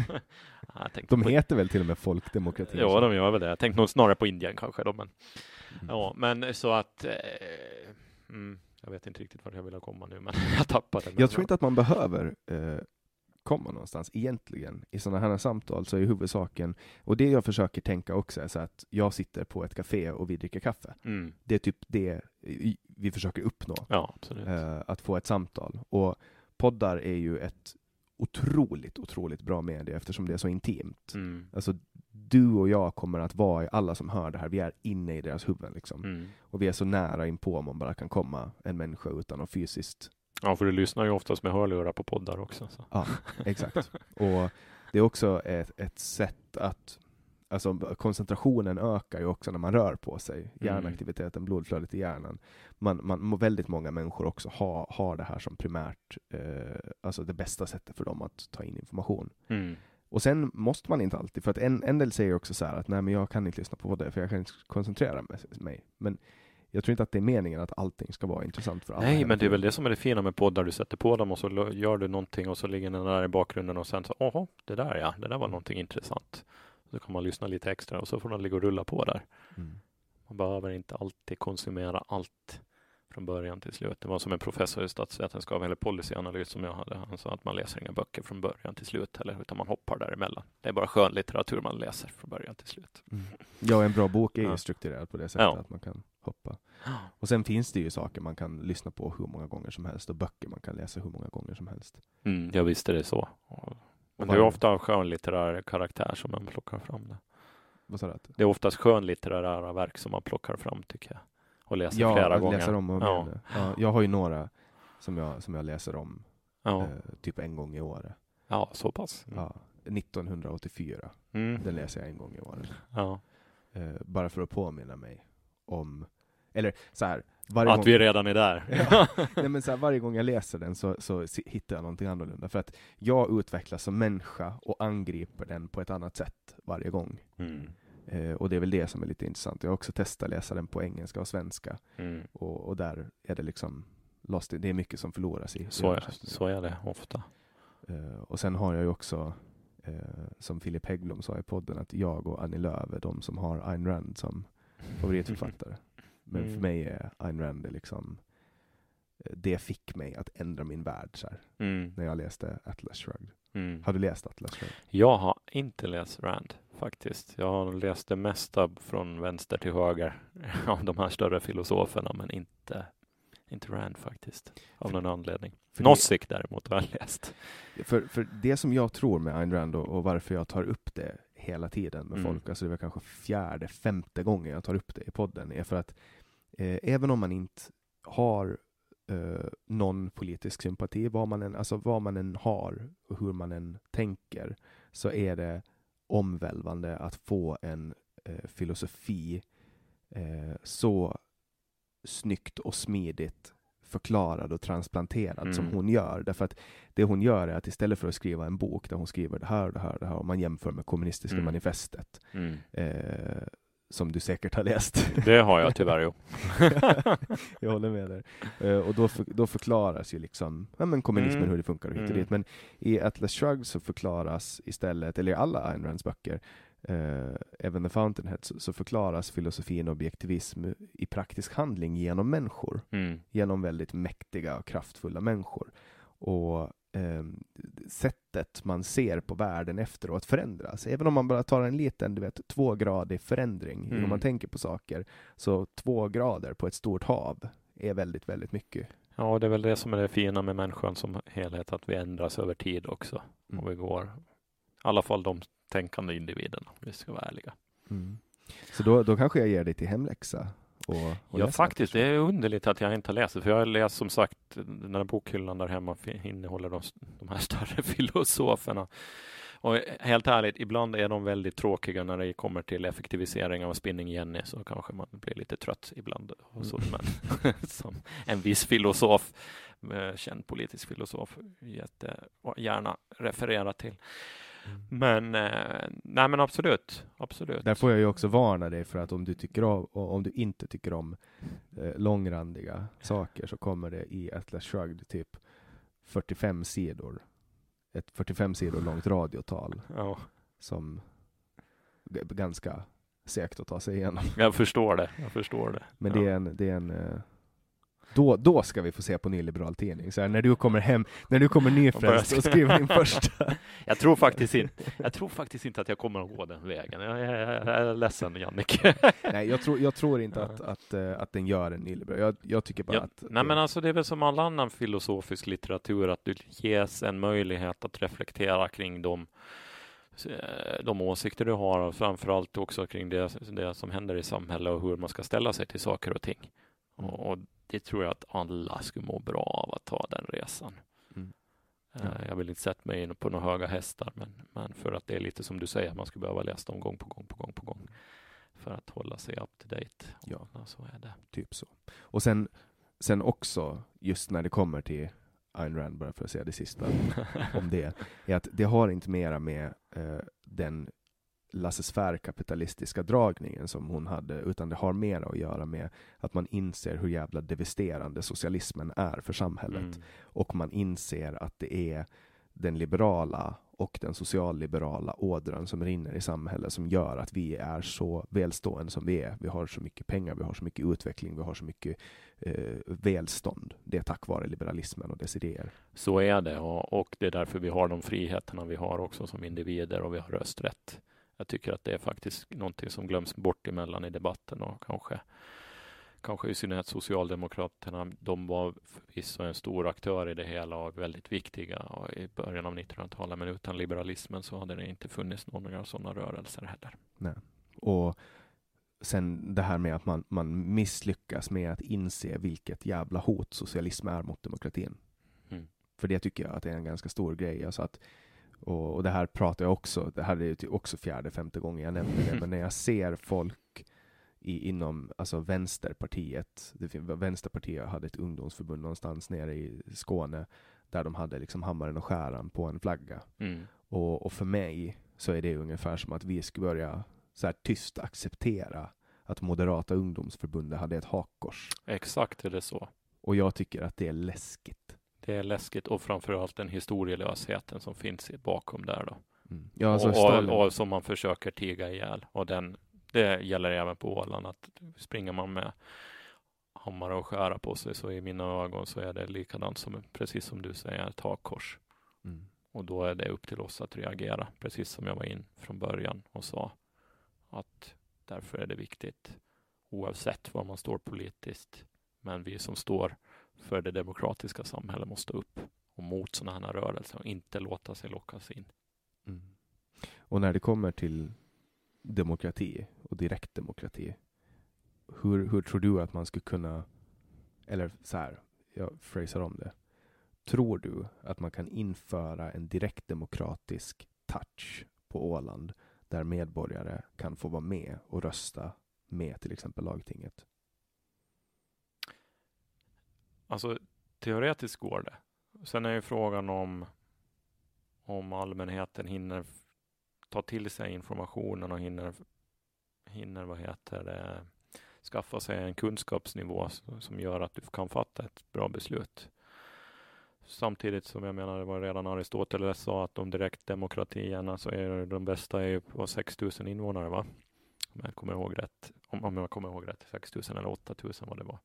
Tänkte De på- heter väl till och med Folkdemokratin? Ja, de gör väl det. Jag tänkte nog snarare på Indien kanske då, men Mm. ja, men så att eh, mm, jag vet inte riktigt vart jag vill komma nu, men *laughs* jag tappade. Jag tror inte att man behöver eh, komma någonstans egentligen. I sådana här samtal så är huvudsaken, och det jag försöker tänka också är så att jag sitter på ett café och vi dricker kaffe. Mm, Det är typ det vi försöker uppnå, ja, eh, att få ett samtal. Och poddar är ju ett otroligt, otroligt bra medie eftersom det är så intimt. Mm, Alltså, du och jag kommer att vara, alla som hör det här, vi är inne i deras huvuden liksom. mm. Och vi är så nära inpå om man bara kan komma en människa utan att fysiskt Ja, för du lyssnar ju oftast med hörlurar på poddar också. Så. Ja, exakt. Och det är också ett, ett sätt att, alltså koncentrationen ökar ju också när man rör på sig. Hjärnaktiviteten, blodflödet i hjärnan. Man, man, väldigt många människor också har, har det här som primärt, eh, alltså det bästa sättet för dem att ta in information. Mm. Och sen måste man inte alltid, för att en, en del säger också så här att nej men jag kan inte lyssna på det för jag kan inte koncentrera mig. Men jag tror inte att det är meningen att allting ska vara intressant för alla. Nej, men det är väl det som är det fina med poddar. Du sätter på dem och så gör du någonting och så ligger den där i bakgrunden och sen så, åh, det där ja, det där var någonting intressant. Så kan man lyssna lite extra och så får den ligga och rulla på där. Mm. Man behöver inte alltid konsumera allt från början till slut. Det var som en professor i statsvetenskap eller policyanalys som jag hade. Han sa att man läser inga böcker från början till slut eller utan man hoppar däremellan. Det är bara skönlitteratur man läser från början till slut. Mm. Ja, en bra bok är ju strukturerad på det sättet ja. att man kan hoppa. Och sen finns det ju saker man kan lyssna på hur många gånger som helst och böcker man kan läsa hur många gånger som helst. Mm, ja, visst är det så. Men det är ofta av skönlitterär karaktär som man plockar fram det. Vad sa du? Det är oftast skönlitterära verk som man plockar fram tycker jag. Och läser ja, flera gånger. Läser om och ja. ja. Jag har ju några som jag, som jag läser om ja. eh, typ en gång i året. Ja, så pass. Mm. Ja, 1984. Mm. Den läser jag en gång i året. Ja. Eh, bara för att påminna mig om eller så här, varje att gång... vi redan är där. *laughs* ja, nej, men så här, varje gång jag läser den så, så hittar jag någonting annorlunda. För att jag utvecklas som människa och angriper den på ett annat sätt varje gång. Mm. Eh, och det är väl det som är lite intressant. Jag har också testat läsa den på engelska och svenska. Mm. Och, och, där är det liksom lost. Det är mycket som förloras i. Så, är, så är det ofta. Eh, och sen har jag ju också, eh, som Filip Hägglund sa i podden, att jag och Annie Lööf är de som har Ayn Rand som favoritförfattare. Men mm. för mig är Ayn Rand liksom eh, det fick mig att ändra min värld så mm. när jag läste Atlas Shrugged. Mm. Har du läst Atlas Shrugged? Jag har inte läst Rand faktiskt. Jag har läst det mesta från vänster till höger *laughs* av de här större filosoferna, men inte inte Rand faktiskt, av för, någon anledning. Nozick däremot har jag läst. För, för det som jag tror med Ayn Rand och, och varför jag tar upp det hela tiden med mm. folk, alltså det var kanske fjärde, femte gången jag tar upp det i podden, är för att eh, även om man inte har eh, någon politisk sympati, vad man, än, alltså vad man än har och hur man än tänker, så är det omvälvande att få en eh, filosofi eh, så snyggt och smidigt förklarad och transplanterad mm. som hon gör. Därför att det hon gör är att istället för att skriva en bok där hon skriver det här och det här och det här, och man jämför med kommunistiska mm. manifestet, mm. eh, som du säkert har läst. Det har jag tyvärr, jo. *laughs* jag håller med dig. Eh, och då, för, då förklaras ju liksom ja, men kommunismen, mm. hur det funkar och hit och dit. Mm. Men i Atlas Shrugged så förklaras istället, eller i alla Ayn Rands böcker, eh, även The Fountainhead, så, så, förklaras filosofin och objektivism i praktisk handling genom människor. Mm. Genom väldigt mäktiga och kraftfulla människor. Och eh, sättet man ser på världen efteråt förändras. Även om man bara tar en liten, du vet, tvågradig förändring mm. om man tänker på saker. Så två grader på ett stort hav är väldigt, väldigt mycket. Ja, det är väl det som är det fina med människan som helhet, att vi ändras över tid också. Mm. Och vi går, i alla fall de tänkande individerna, om vi ska vara ärliga. Mm. Så då, då kanske jag ger dig till hemläxa? Och, och ja, faktiskt. Det är underligt att jag inte har läst det, för jag har läst som sagt den här bokhyllan där hemma innehåller de, de här *laughs* större filosoferna. Och helt ärligt, ibland är de väldigt tråkiga när det kommer till effektivisering av Spinning Jenny, så kanske man blir lite trött ibland. Och så, mm. men, *laughs* som en viss filosof, eh, känd politisk filosof, jätte, gärna refererar till. Mm. Men, eh, nej men absolut, absolut. Där får jag ju också varna dig för att om du tycker om, om du inte tycker om eh, långrandiga saker så kommer det i Atlas Shrugged typ 45 sidor. Ett 45 sidor långt radiotal. Ja. Som är ganska segt att ta sig igenom. Jag förstår det, jag förstår det. Men ja. det är en, det är en eh, då, då ska vi få se på nyliberal tidning. Så här, när du kommer hem, när du kommer nyfrälst och skriver din första. *laughs* jag, tror faktiskt inte, jag tror faktiskt inte att jag kommer att gå den vägen. Jag, jag, jag är ledsen Jannike. *laughs* nej, jag tror, jag tror inte att, att, eh, att den gör en nyliberal. Jag, jag tycker bara ja, att... Nej, det... men alltså det är väl som all annan filosofisk litteratur, att du ges en möjlighet att reflektera kring de eh, de åsikter du har och framförallt också kring det, det som händer i samhället och hur man ska ställa sig till saker och ting. Och, och det tror jag att alla skulle må bra av att ta den resan. Mm. Ja. Jag vill inte sätta mig in på några höga hästar, men, men för att det är lite som du säger, man skulle behöva läsa dem gång på gång på gång på gång för att hålla sig up to date. Ja, så är det. Typ så. Och sen, sen också, just när det kommer till Ayn Rand, bara för att säga det sista om det, är att det har inte mera med eh, den laissez-faire-kapitalistiska dragningen som hon hade, utan det har mer att göra med att man inser hur jävla devasterande socialismen är för samhället. Mm. Och man inser att det är den liberala och den socialliberala ådran som rinner i samhället som gör att vi är så välstående som vi är. Vi har så mycket pengar, vi har så mycket utveckling, vi har så mycket eh, välstånd. Det är tack vare liberalismen och dess idéer. Så är det och, och det är därför vi har de friheterna vi har också som individer och vi har rösträtt. Jag tycker att det är faktiskt någonting som glöms bort emellan i debatten och kanske kanske i synnerhet Socialdemokraterna, de var förvisso en stor aktör i det hela och väldigt viktiga i början av 1900-talet, men utan liberalismen så hade det inte funnits några sådana rörelser heller. Nej. Och sen det här med att man, man misslyckas med att inse vilket jävla hot socialism är mot demokratin. Mm. För det tycker jag att det är en ganska stor grej. Alltså att, och, och det här pratar jag också, det här är ju också fjärde, femte gången jag nämner det, *laughs* men när jag ser folk i, inom alltså Vänsterpartiet. Det, Vänsterpartiet hade ett ungdomsförbund någonstans nere i Skåne där de hade liksom hammaren och skäran på en flagga. Mm. Och, och, för mig så är det ungefär som att vi skulle börja så här tyst acceptera att Moderata ungdomsförbundet hade ett hakkors. Exakt är det så. Och jag tycker att det är läskigt. Det är läskigt och framförallt den historielösheten som finns bakom där då. Mm. Ja, alltså och, och, och, som man försöker tiga ihjäl. Och den, det gäller även på Åland att springer man med hammare och skära på sig så i mina ögon så är det likadant som, precis som du säger, ett hakkors. Mm. Och då är det upp till oss att reagera, precis som jag var in från början och sa att därför är det viktigt oavsett var man står politiskt. Men vi som står för det demokratiska samhället måste stå upp och mot sådana här rörelser och inte låta sig lockas in. Mm. Och när det kommer till demokrati och direktdemokrati. Hur, hur tror du att man skulle kunna, eller så här, jag phrasar om det. Tror du att man kan införa en direktdemokratisk touch på Åland där medborgare kan få vara med och rösta med till exempel lagtinget? Alltså teoretiskt går det. Sen är ju frågan om om allmänheten hinner ta till sig informationen och hinner, hinner vad heter det, skaffa sig en kunskapsnivå som gör att du kan fatta ett bra beslut. Samtidigt som jag menar, det var redan Aristoteles sa att de direktdemokratierna så är de bästa är ju på 6000 invånare, va? Om jag kommer ihåg rätt. Om, om jag kommer ihåg rätt, 6000 eller 8000 vad det var.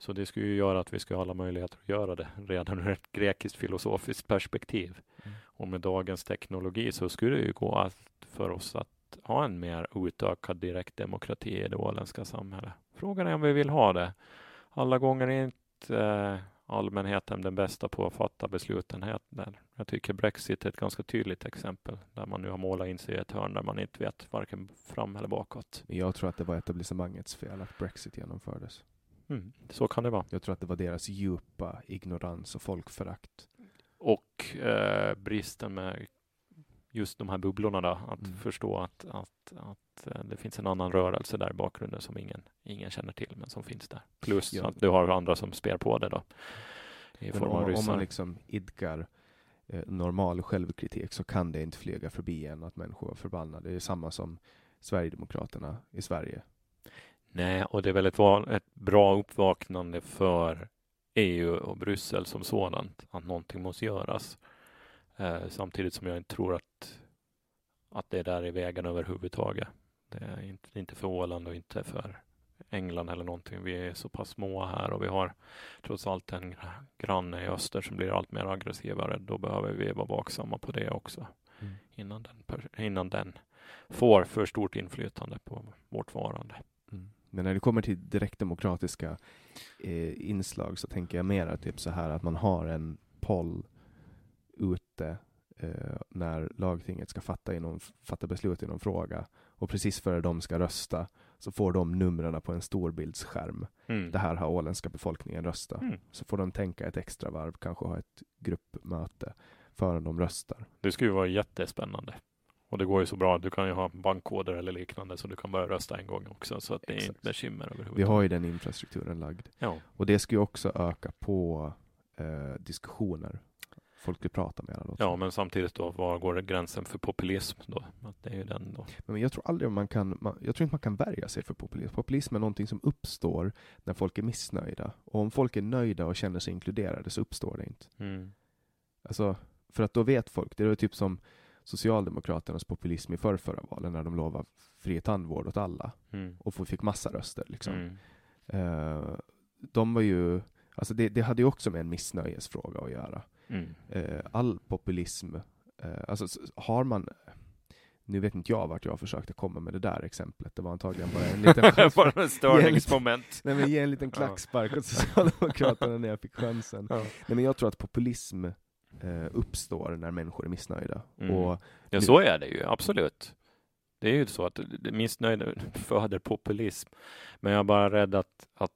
Så det skulle ju göra att vi skulle ha alla möjligheter att göra det redan ur ett grekiskt filosofiskt perspektiv. Mm. Och med dagens teknologi så skulle det ju gå att, för oss att ha en mer utökad direktdemokrati i det åländska samhället. Frågan är om vi vill ha det. Alla gånger är inte eh, allmänheten den bästa på att fatta besluten. Här. Jag tycker Brexit är ett ganska tydligt exempel där man nu har målat in sig i ett hörn där man inte vet varken fram eller bakåt. Jag tror att det var etablissemangets fel att Brexit genomfördes. Mm, så kan det vara. Jag tror att det var deras djupa ignorans och folkförakt. Och eh, bristen med just de här bubblorna då, att mm. förstå att, att, att eh, det finns en annan rörelse där i bakgrunden som ingen, ingen känner till, men som finns där. Plus ja. att du har andra som spär på det då. I form om, om man liksom idkar eh, normal självkritik så kan det inte flyga förbi en att människor är förbannade. Det är samma som Sverigedemokraterna i Sverige. Nej, och det är väl ett, ett bra uppvaknande för EU och Bryssel som sådant, att någonting måste göras. Eh, samtidigt som jag inte tror att, att det där är vägen överhuvudtaget. Det är inte, inte för Åland och inte för England eller någonting. Vi är så pass små här och vi har trots allt en granne i öster som blir allt mer aggressivare. Då behöver vi vara vaksamma på det också mm. innan, den, innan den får för stort inflytande på vårt varande. Men när det kommer till direktdemokratiska eh, inslag så tänker jag mer typ så här att man har en poll ute eh, när lagtinget ska fatta, inom, fatta beslut i någon fråga och precis före de ska rösta så får de numren på en storbildsskärm. Mm. Det här har åländska befolkningen röstat. Mm. Så får de tänka ett extra varv, kanske ha ett gruppmöte förrän de röstar. Det skulle ju vara jättespännande. Och det går ju så bra. Du kan ju ha bankkoder eller liknande så du kan börja rösta en gång också. Så att det är Exakt. inte bekymmer överhuvudtaget. Vi har ju den infrastrukturen lagd. Ja, Och det ska ju också öka på eh, diskussioner. Folk vill prata med ja, men samtidigt då, var går gränsen för populism då? Att det är ju den då. Men jag tror aldrig man kan, man, jag tror inte man kan värja sig för populism. Populism är någonting som uppstår när folk är missnöjda. Och om folk är nöjda och känner sig inkluderade så uppstår det inte. Mm. Alltså, för att då vet folk, det är typ som Socialdemokraternas populism i förrförra valen när de lovade fri tandvård åt alla Mm. och fick massa röster. Liksom. Mm. Eh, de var ju, alltså det, det hade ju också med en missnöjesfråga att göra. Mm. Eh, all populism, eh, alltså har man nu vet inte jag vart jag försökte komma med det där exemplet. Det var antagligen bara en liten. *laughs* Bara ett *laughs* störningsmoment. Nej, men ge en liten klackspark åt Socialdemokraterna när jag fick chansen. Ja. Nej, men jag tror att populism uppstår när människor är missnöjda. Mm. Och Ja, så är det ju absolut. Det är ju så att det- missnöjd *laughs* föder populism. Men jag är bara rädd att, att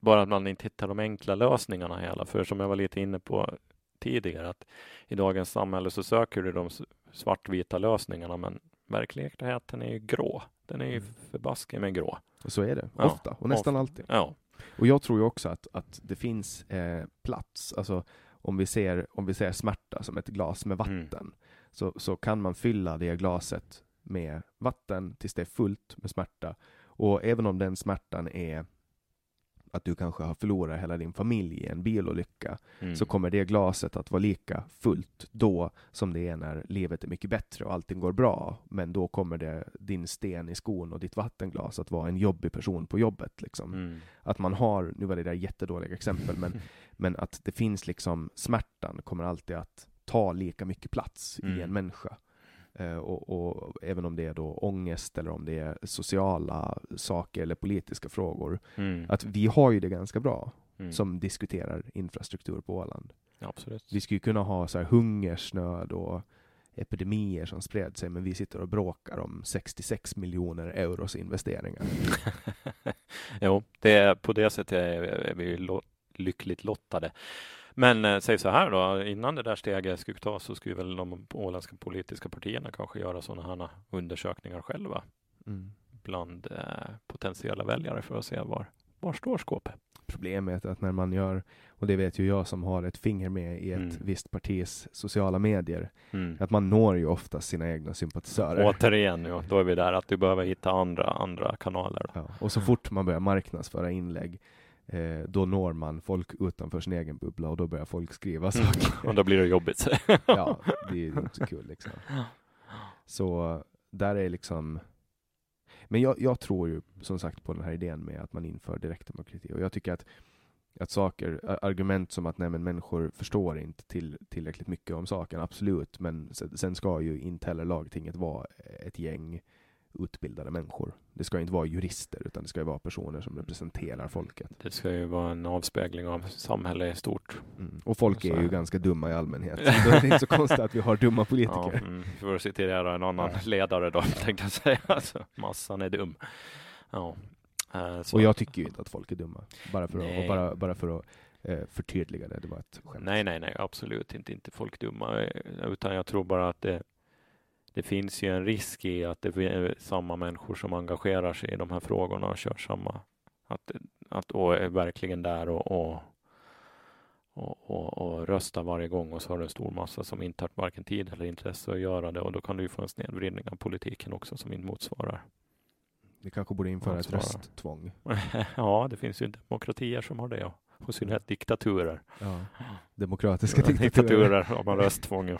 bara att man inte hittar de enkla lösningarna hela. För som jag var lite inne på tidigare, att i dagens samhälle så söker du de svartvita lösningarna, men verkligheten är ju grå. Den är ju Mm. förbaskat med grå. Och så är det, Ja, ofta, och nästan ofta. alltid. Ja, Och jag tror ju också att, att det finns eh, plats, alltså om vi, ser, om vi ser smärta som ett glas med Mm. vatten, så, så kan man fylla det glaset med vatten tills det är fullt med smärta. Och även om den smärtan är att du kanske har förlorat hela din familj i en bilolycka, mm. så kommer det glaset att vara lika fullt då som det är när livet är mycket bättre och allting går bra. Men då kommer det, din sten i skon och ditt vattenglas att vara en jobbig person på jobbet. Liksom. Mm. Att man har, nu var det där jättedåliga exempel, men, *laughs* men att det finns liksom, smärtan kommer alltid att ta lika mycket plats i Mm. en människa. Eh, och, och även om det är då ångest eller om det är sociala saker eller politiska frågor. Mm. Att vi har ju det ganska bra Mm. som diskuterar infrastruktur på Åland. Ja, absolut. Vi skulle kunna ha så här hungersnöd och epidemier som spred sig, men vi sitter och bråkar om 66 miljoner euros investeringar. *laughs* jo, det är, på det sättet är, vi lyckligt lottade. Men eh, säg så här då, innan det där steget skulle tas så skulle väl de åländska politiska partierna kanske göra sådana här undersökningar själva Mm. bland eh, potentiella väljare för att se var, var står skåpet. Problemet är att när man gör, och det vet ju jag som har ett finger med i ett Mm. visst partis sociala medier, Mm. att man når ju oftast sina egna sympatisörer. Återigen, ja, då är vi där att du behöver hitta andra, andra kanaler. Ja, och så fort man börjar marknadsföra inlägg, eh, då når man folk utanför sin egen bubbla och då börjar folk skriva saker. *laughs* Och då blir det jobbigt. *laughs* ja, *laughs* det är inte så kul liksom. Så där är liksom Men jag, jag tror ju som sagt på den här idén med att man inför direktdemokrati och jag tycker att att saker, argument som att nej men människor förstår inte till, tillräckligt mycket om saken, absolut, men sen, sen ska ju inte heller lagtinget vara ett gäng utbildade människor. Det ska inte vara jurister, utan det ska ju vara personer som representerar folket. Det ska ju vara en avspegling av samhället i stort. Mm. Och folk är ju det. ganska dumma i allmänhet. *laughs* Då är det inte så konstigt att vi har dumma Ja, politiker. mm, för att citera en annan Ja. ledare då, *laughs* tänkte jag säga. Alltså, massan är dum. Ja. eh, Så. Och jag tycker ju inte att folk är dumma. Bara för att, Nej. bara, bara för att eh, förtydliga det, det var ett skämt. Nej, nej, nej, absolut inte, inte folk dumma, eh, utan jag tror bara att det, det finns ju en risk i att det är samma människor som engagerar sig i de här frågorna och kör samma, att, att och är verkligen där och, och, och, och, och röstar varje gång och så har du en stor massa som inte har varken tid eller intresse att göra det och då kan du ju få en snedvridning av politiken också som inte motsvarar. Vi kanske borde införa Ja, ett rösttvång. *laughs* ja, det finns ju demokratier som har det, och i synnerhet diktaturer. Ja. Demokratiska *laughs* diktaturer. diktaturer har man rösttvång. *laughs* ja.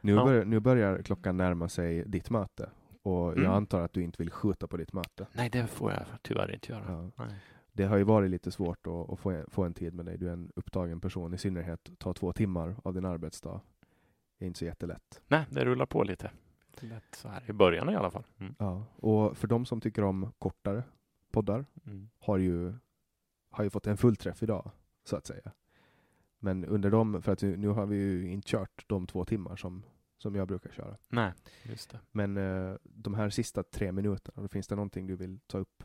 Nu, Ja. börjar, nu börjar klockan närma sig ditt möte. Och Mm. jag antar att du inte vill skjuta på ditt möte. Nej, det får jag tyvärr inte göra. Ja. Det har ju varit lite svårt att, att få, en, få en tid med dig. Du är en upptagen person, i synnerhet ta två timmar av din arbetsdag. Det är inte så jättelätt. Nej, det rullar på lite. Det lät så här i början i alla fall. Mm. Ja. Och för de som tycker om kortare poddar Mm. har ju, har ju fått en fullträff idag, så att säga. Men under dem, för att nu, har vi ju inte kört de två timmar som, som jag brukar köra. Nej, just det. Men eh, de här sista tre minuterna, då finns det någonting du vill ta upp?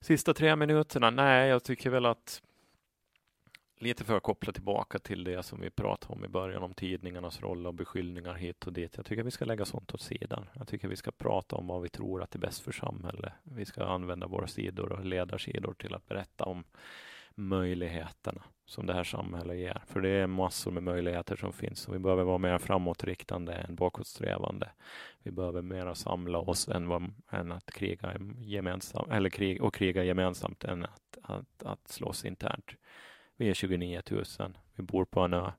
Sista tre minuterna? Nej, jag tycker väl att lite för att koppla tillbaka till det som vi pratade om i början om tidningarnas roll och beskyllningar hit och dit. Jag tycker vi ska lägga sånt åt sidan. Jag tycker vi ska prata om vad vi tror att är bäst för samhället. Vi ska använda våra sidor och ledarsidor till att berätta om möjligheterna som det här samhället ger. För det är massor med möjligheter som finns och vi behöver vara mer framåtriktande än bakåtsträvande. Vi behöver mer samla oss än, vad, än att kriga gemensamt, eller krig, och kriga gemensamt än att, att, att slåss internt. Vi är 29 000. Vi bor på en ö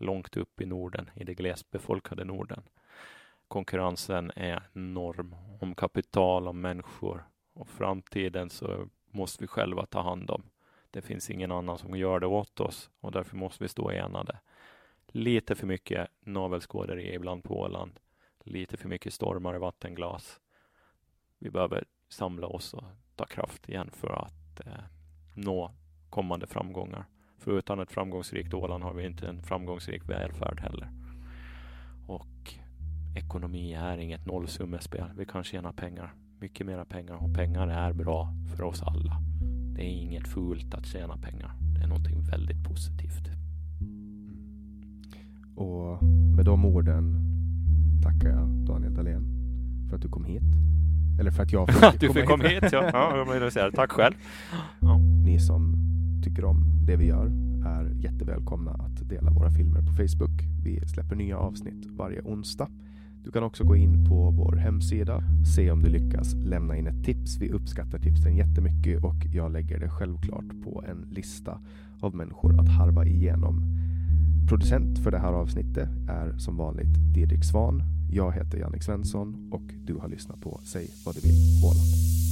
långt upp i Norden, i det glesbefolkade Norden. Konkurrensen är enorm om kapital, om människor och framtiden så måste vi själva ta hand om. Det finns ingen annan som gör det åt oss och därför måste vi stå enade. Lite för mycket navelskåderi ibland på Åland. Lite för mycket stormar i vattenglas. Vi behöver samla oss och ta kraft igen för att eh, nå kommande framgångar. För utan ett framgångsrikt Åland har vi inte en framgångsrik välfärd heller. Och ekonomi är inget nollsummespel. Vi kan tjäna pengar, mycket mera pengar och pengar är bra för oss alla. Det är inget fult att tjäna pengar. Det är någonting väldigt positivt. Och med de orden tackar jag Daniel Dahlén för att du kom hit. Eller för att jag *laughs* fick Du fick komma hit, ja. *laughs* ja jag säga. Tack själv. Ja. Ni som tycker om det vi gör är jättevälkomna att dela våra filmer på Facebook. Vi släpper nya avsnitt varje onsdag. Du kan också gå in på vår hemsida, se om du lyckas lämna in ett tips. Vi uppskattar tipsen jättemycket och jag lägger det självklart på en lista av människor att harva igenom. Producent för det här avsnittet är som vanligt Didrik Svan. Jag heter Jannik Svensson och du har lyssnat på Säg vad du vill Åland.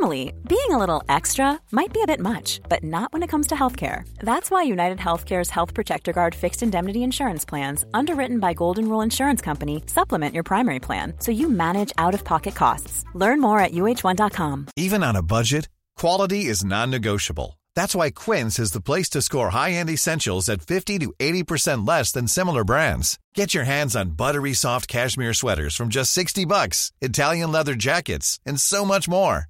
Normally, being a little extra might be a bit much, but not when it comes to healthcare. That's why United Healthcare's Health Protector Guard fixed indemnity insurance plans, underwritten by Golden Rule Insurance Company, supplement your primary plan so you manage out of pocket costs. Learn more at uh1.com. Even on a budget, quality is non negotiable. That's why Quince is the place to score high end essentials at 50 to 80% less than similar brands. Get your hands on buttery soft cashmere sweaters from just 60 bucks, Italian leather jackets, and so much more.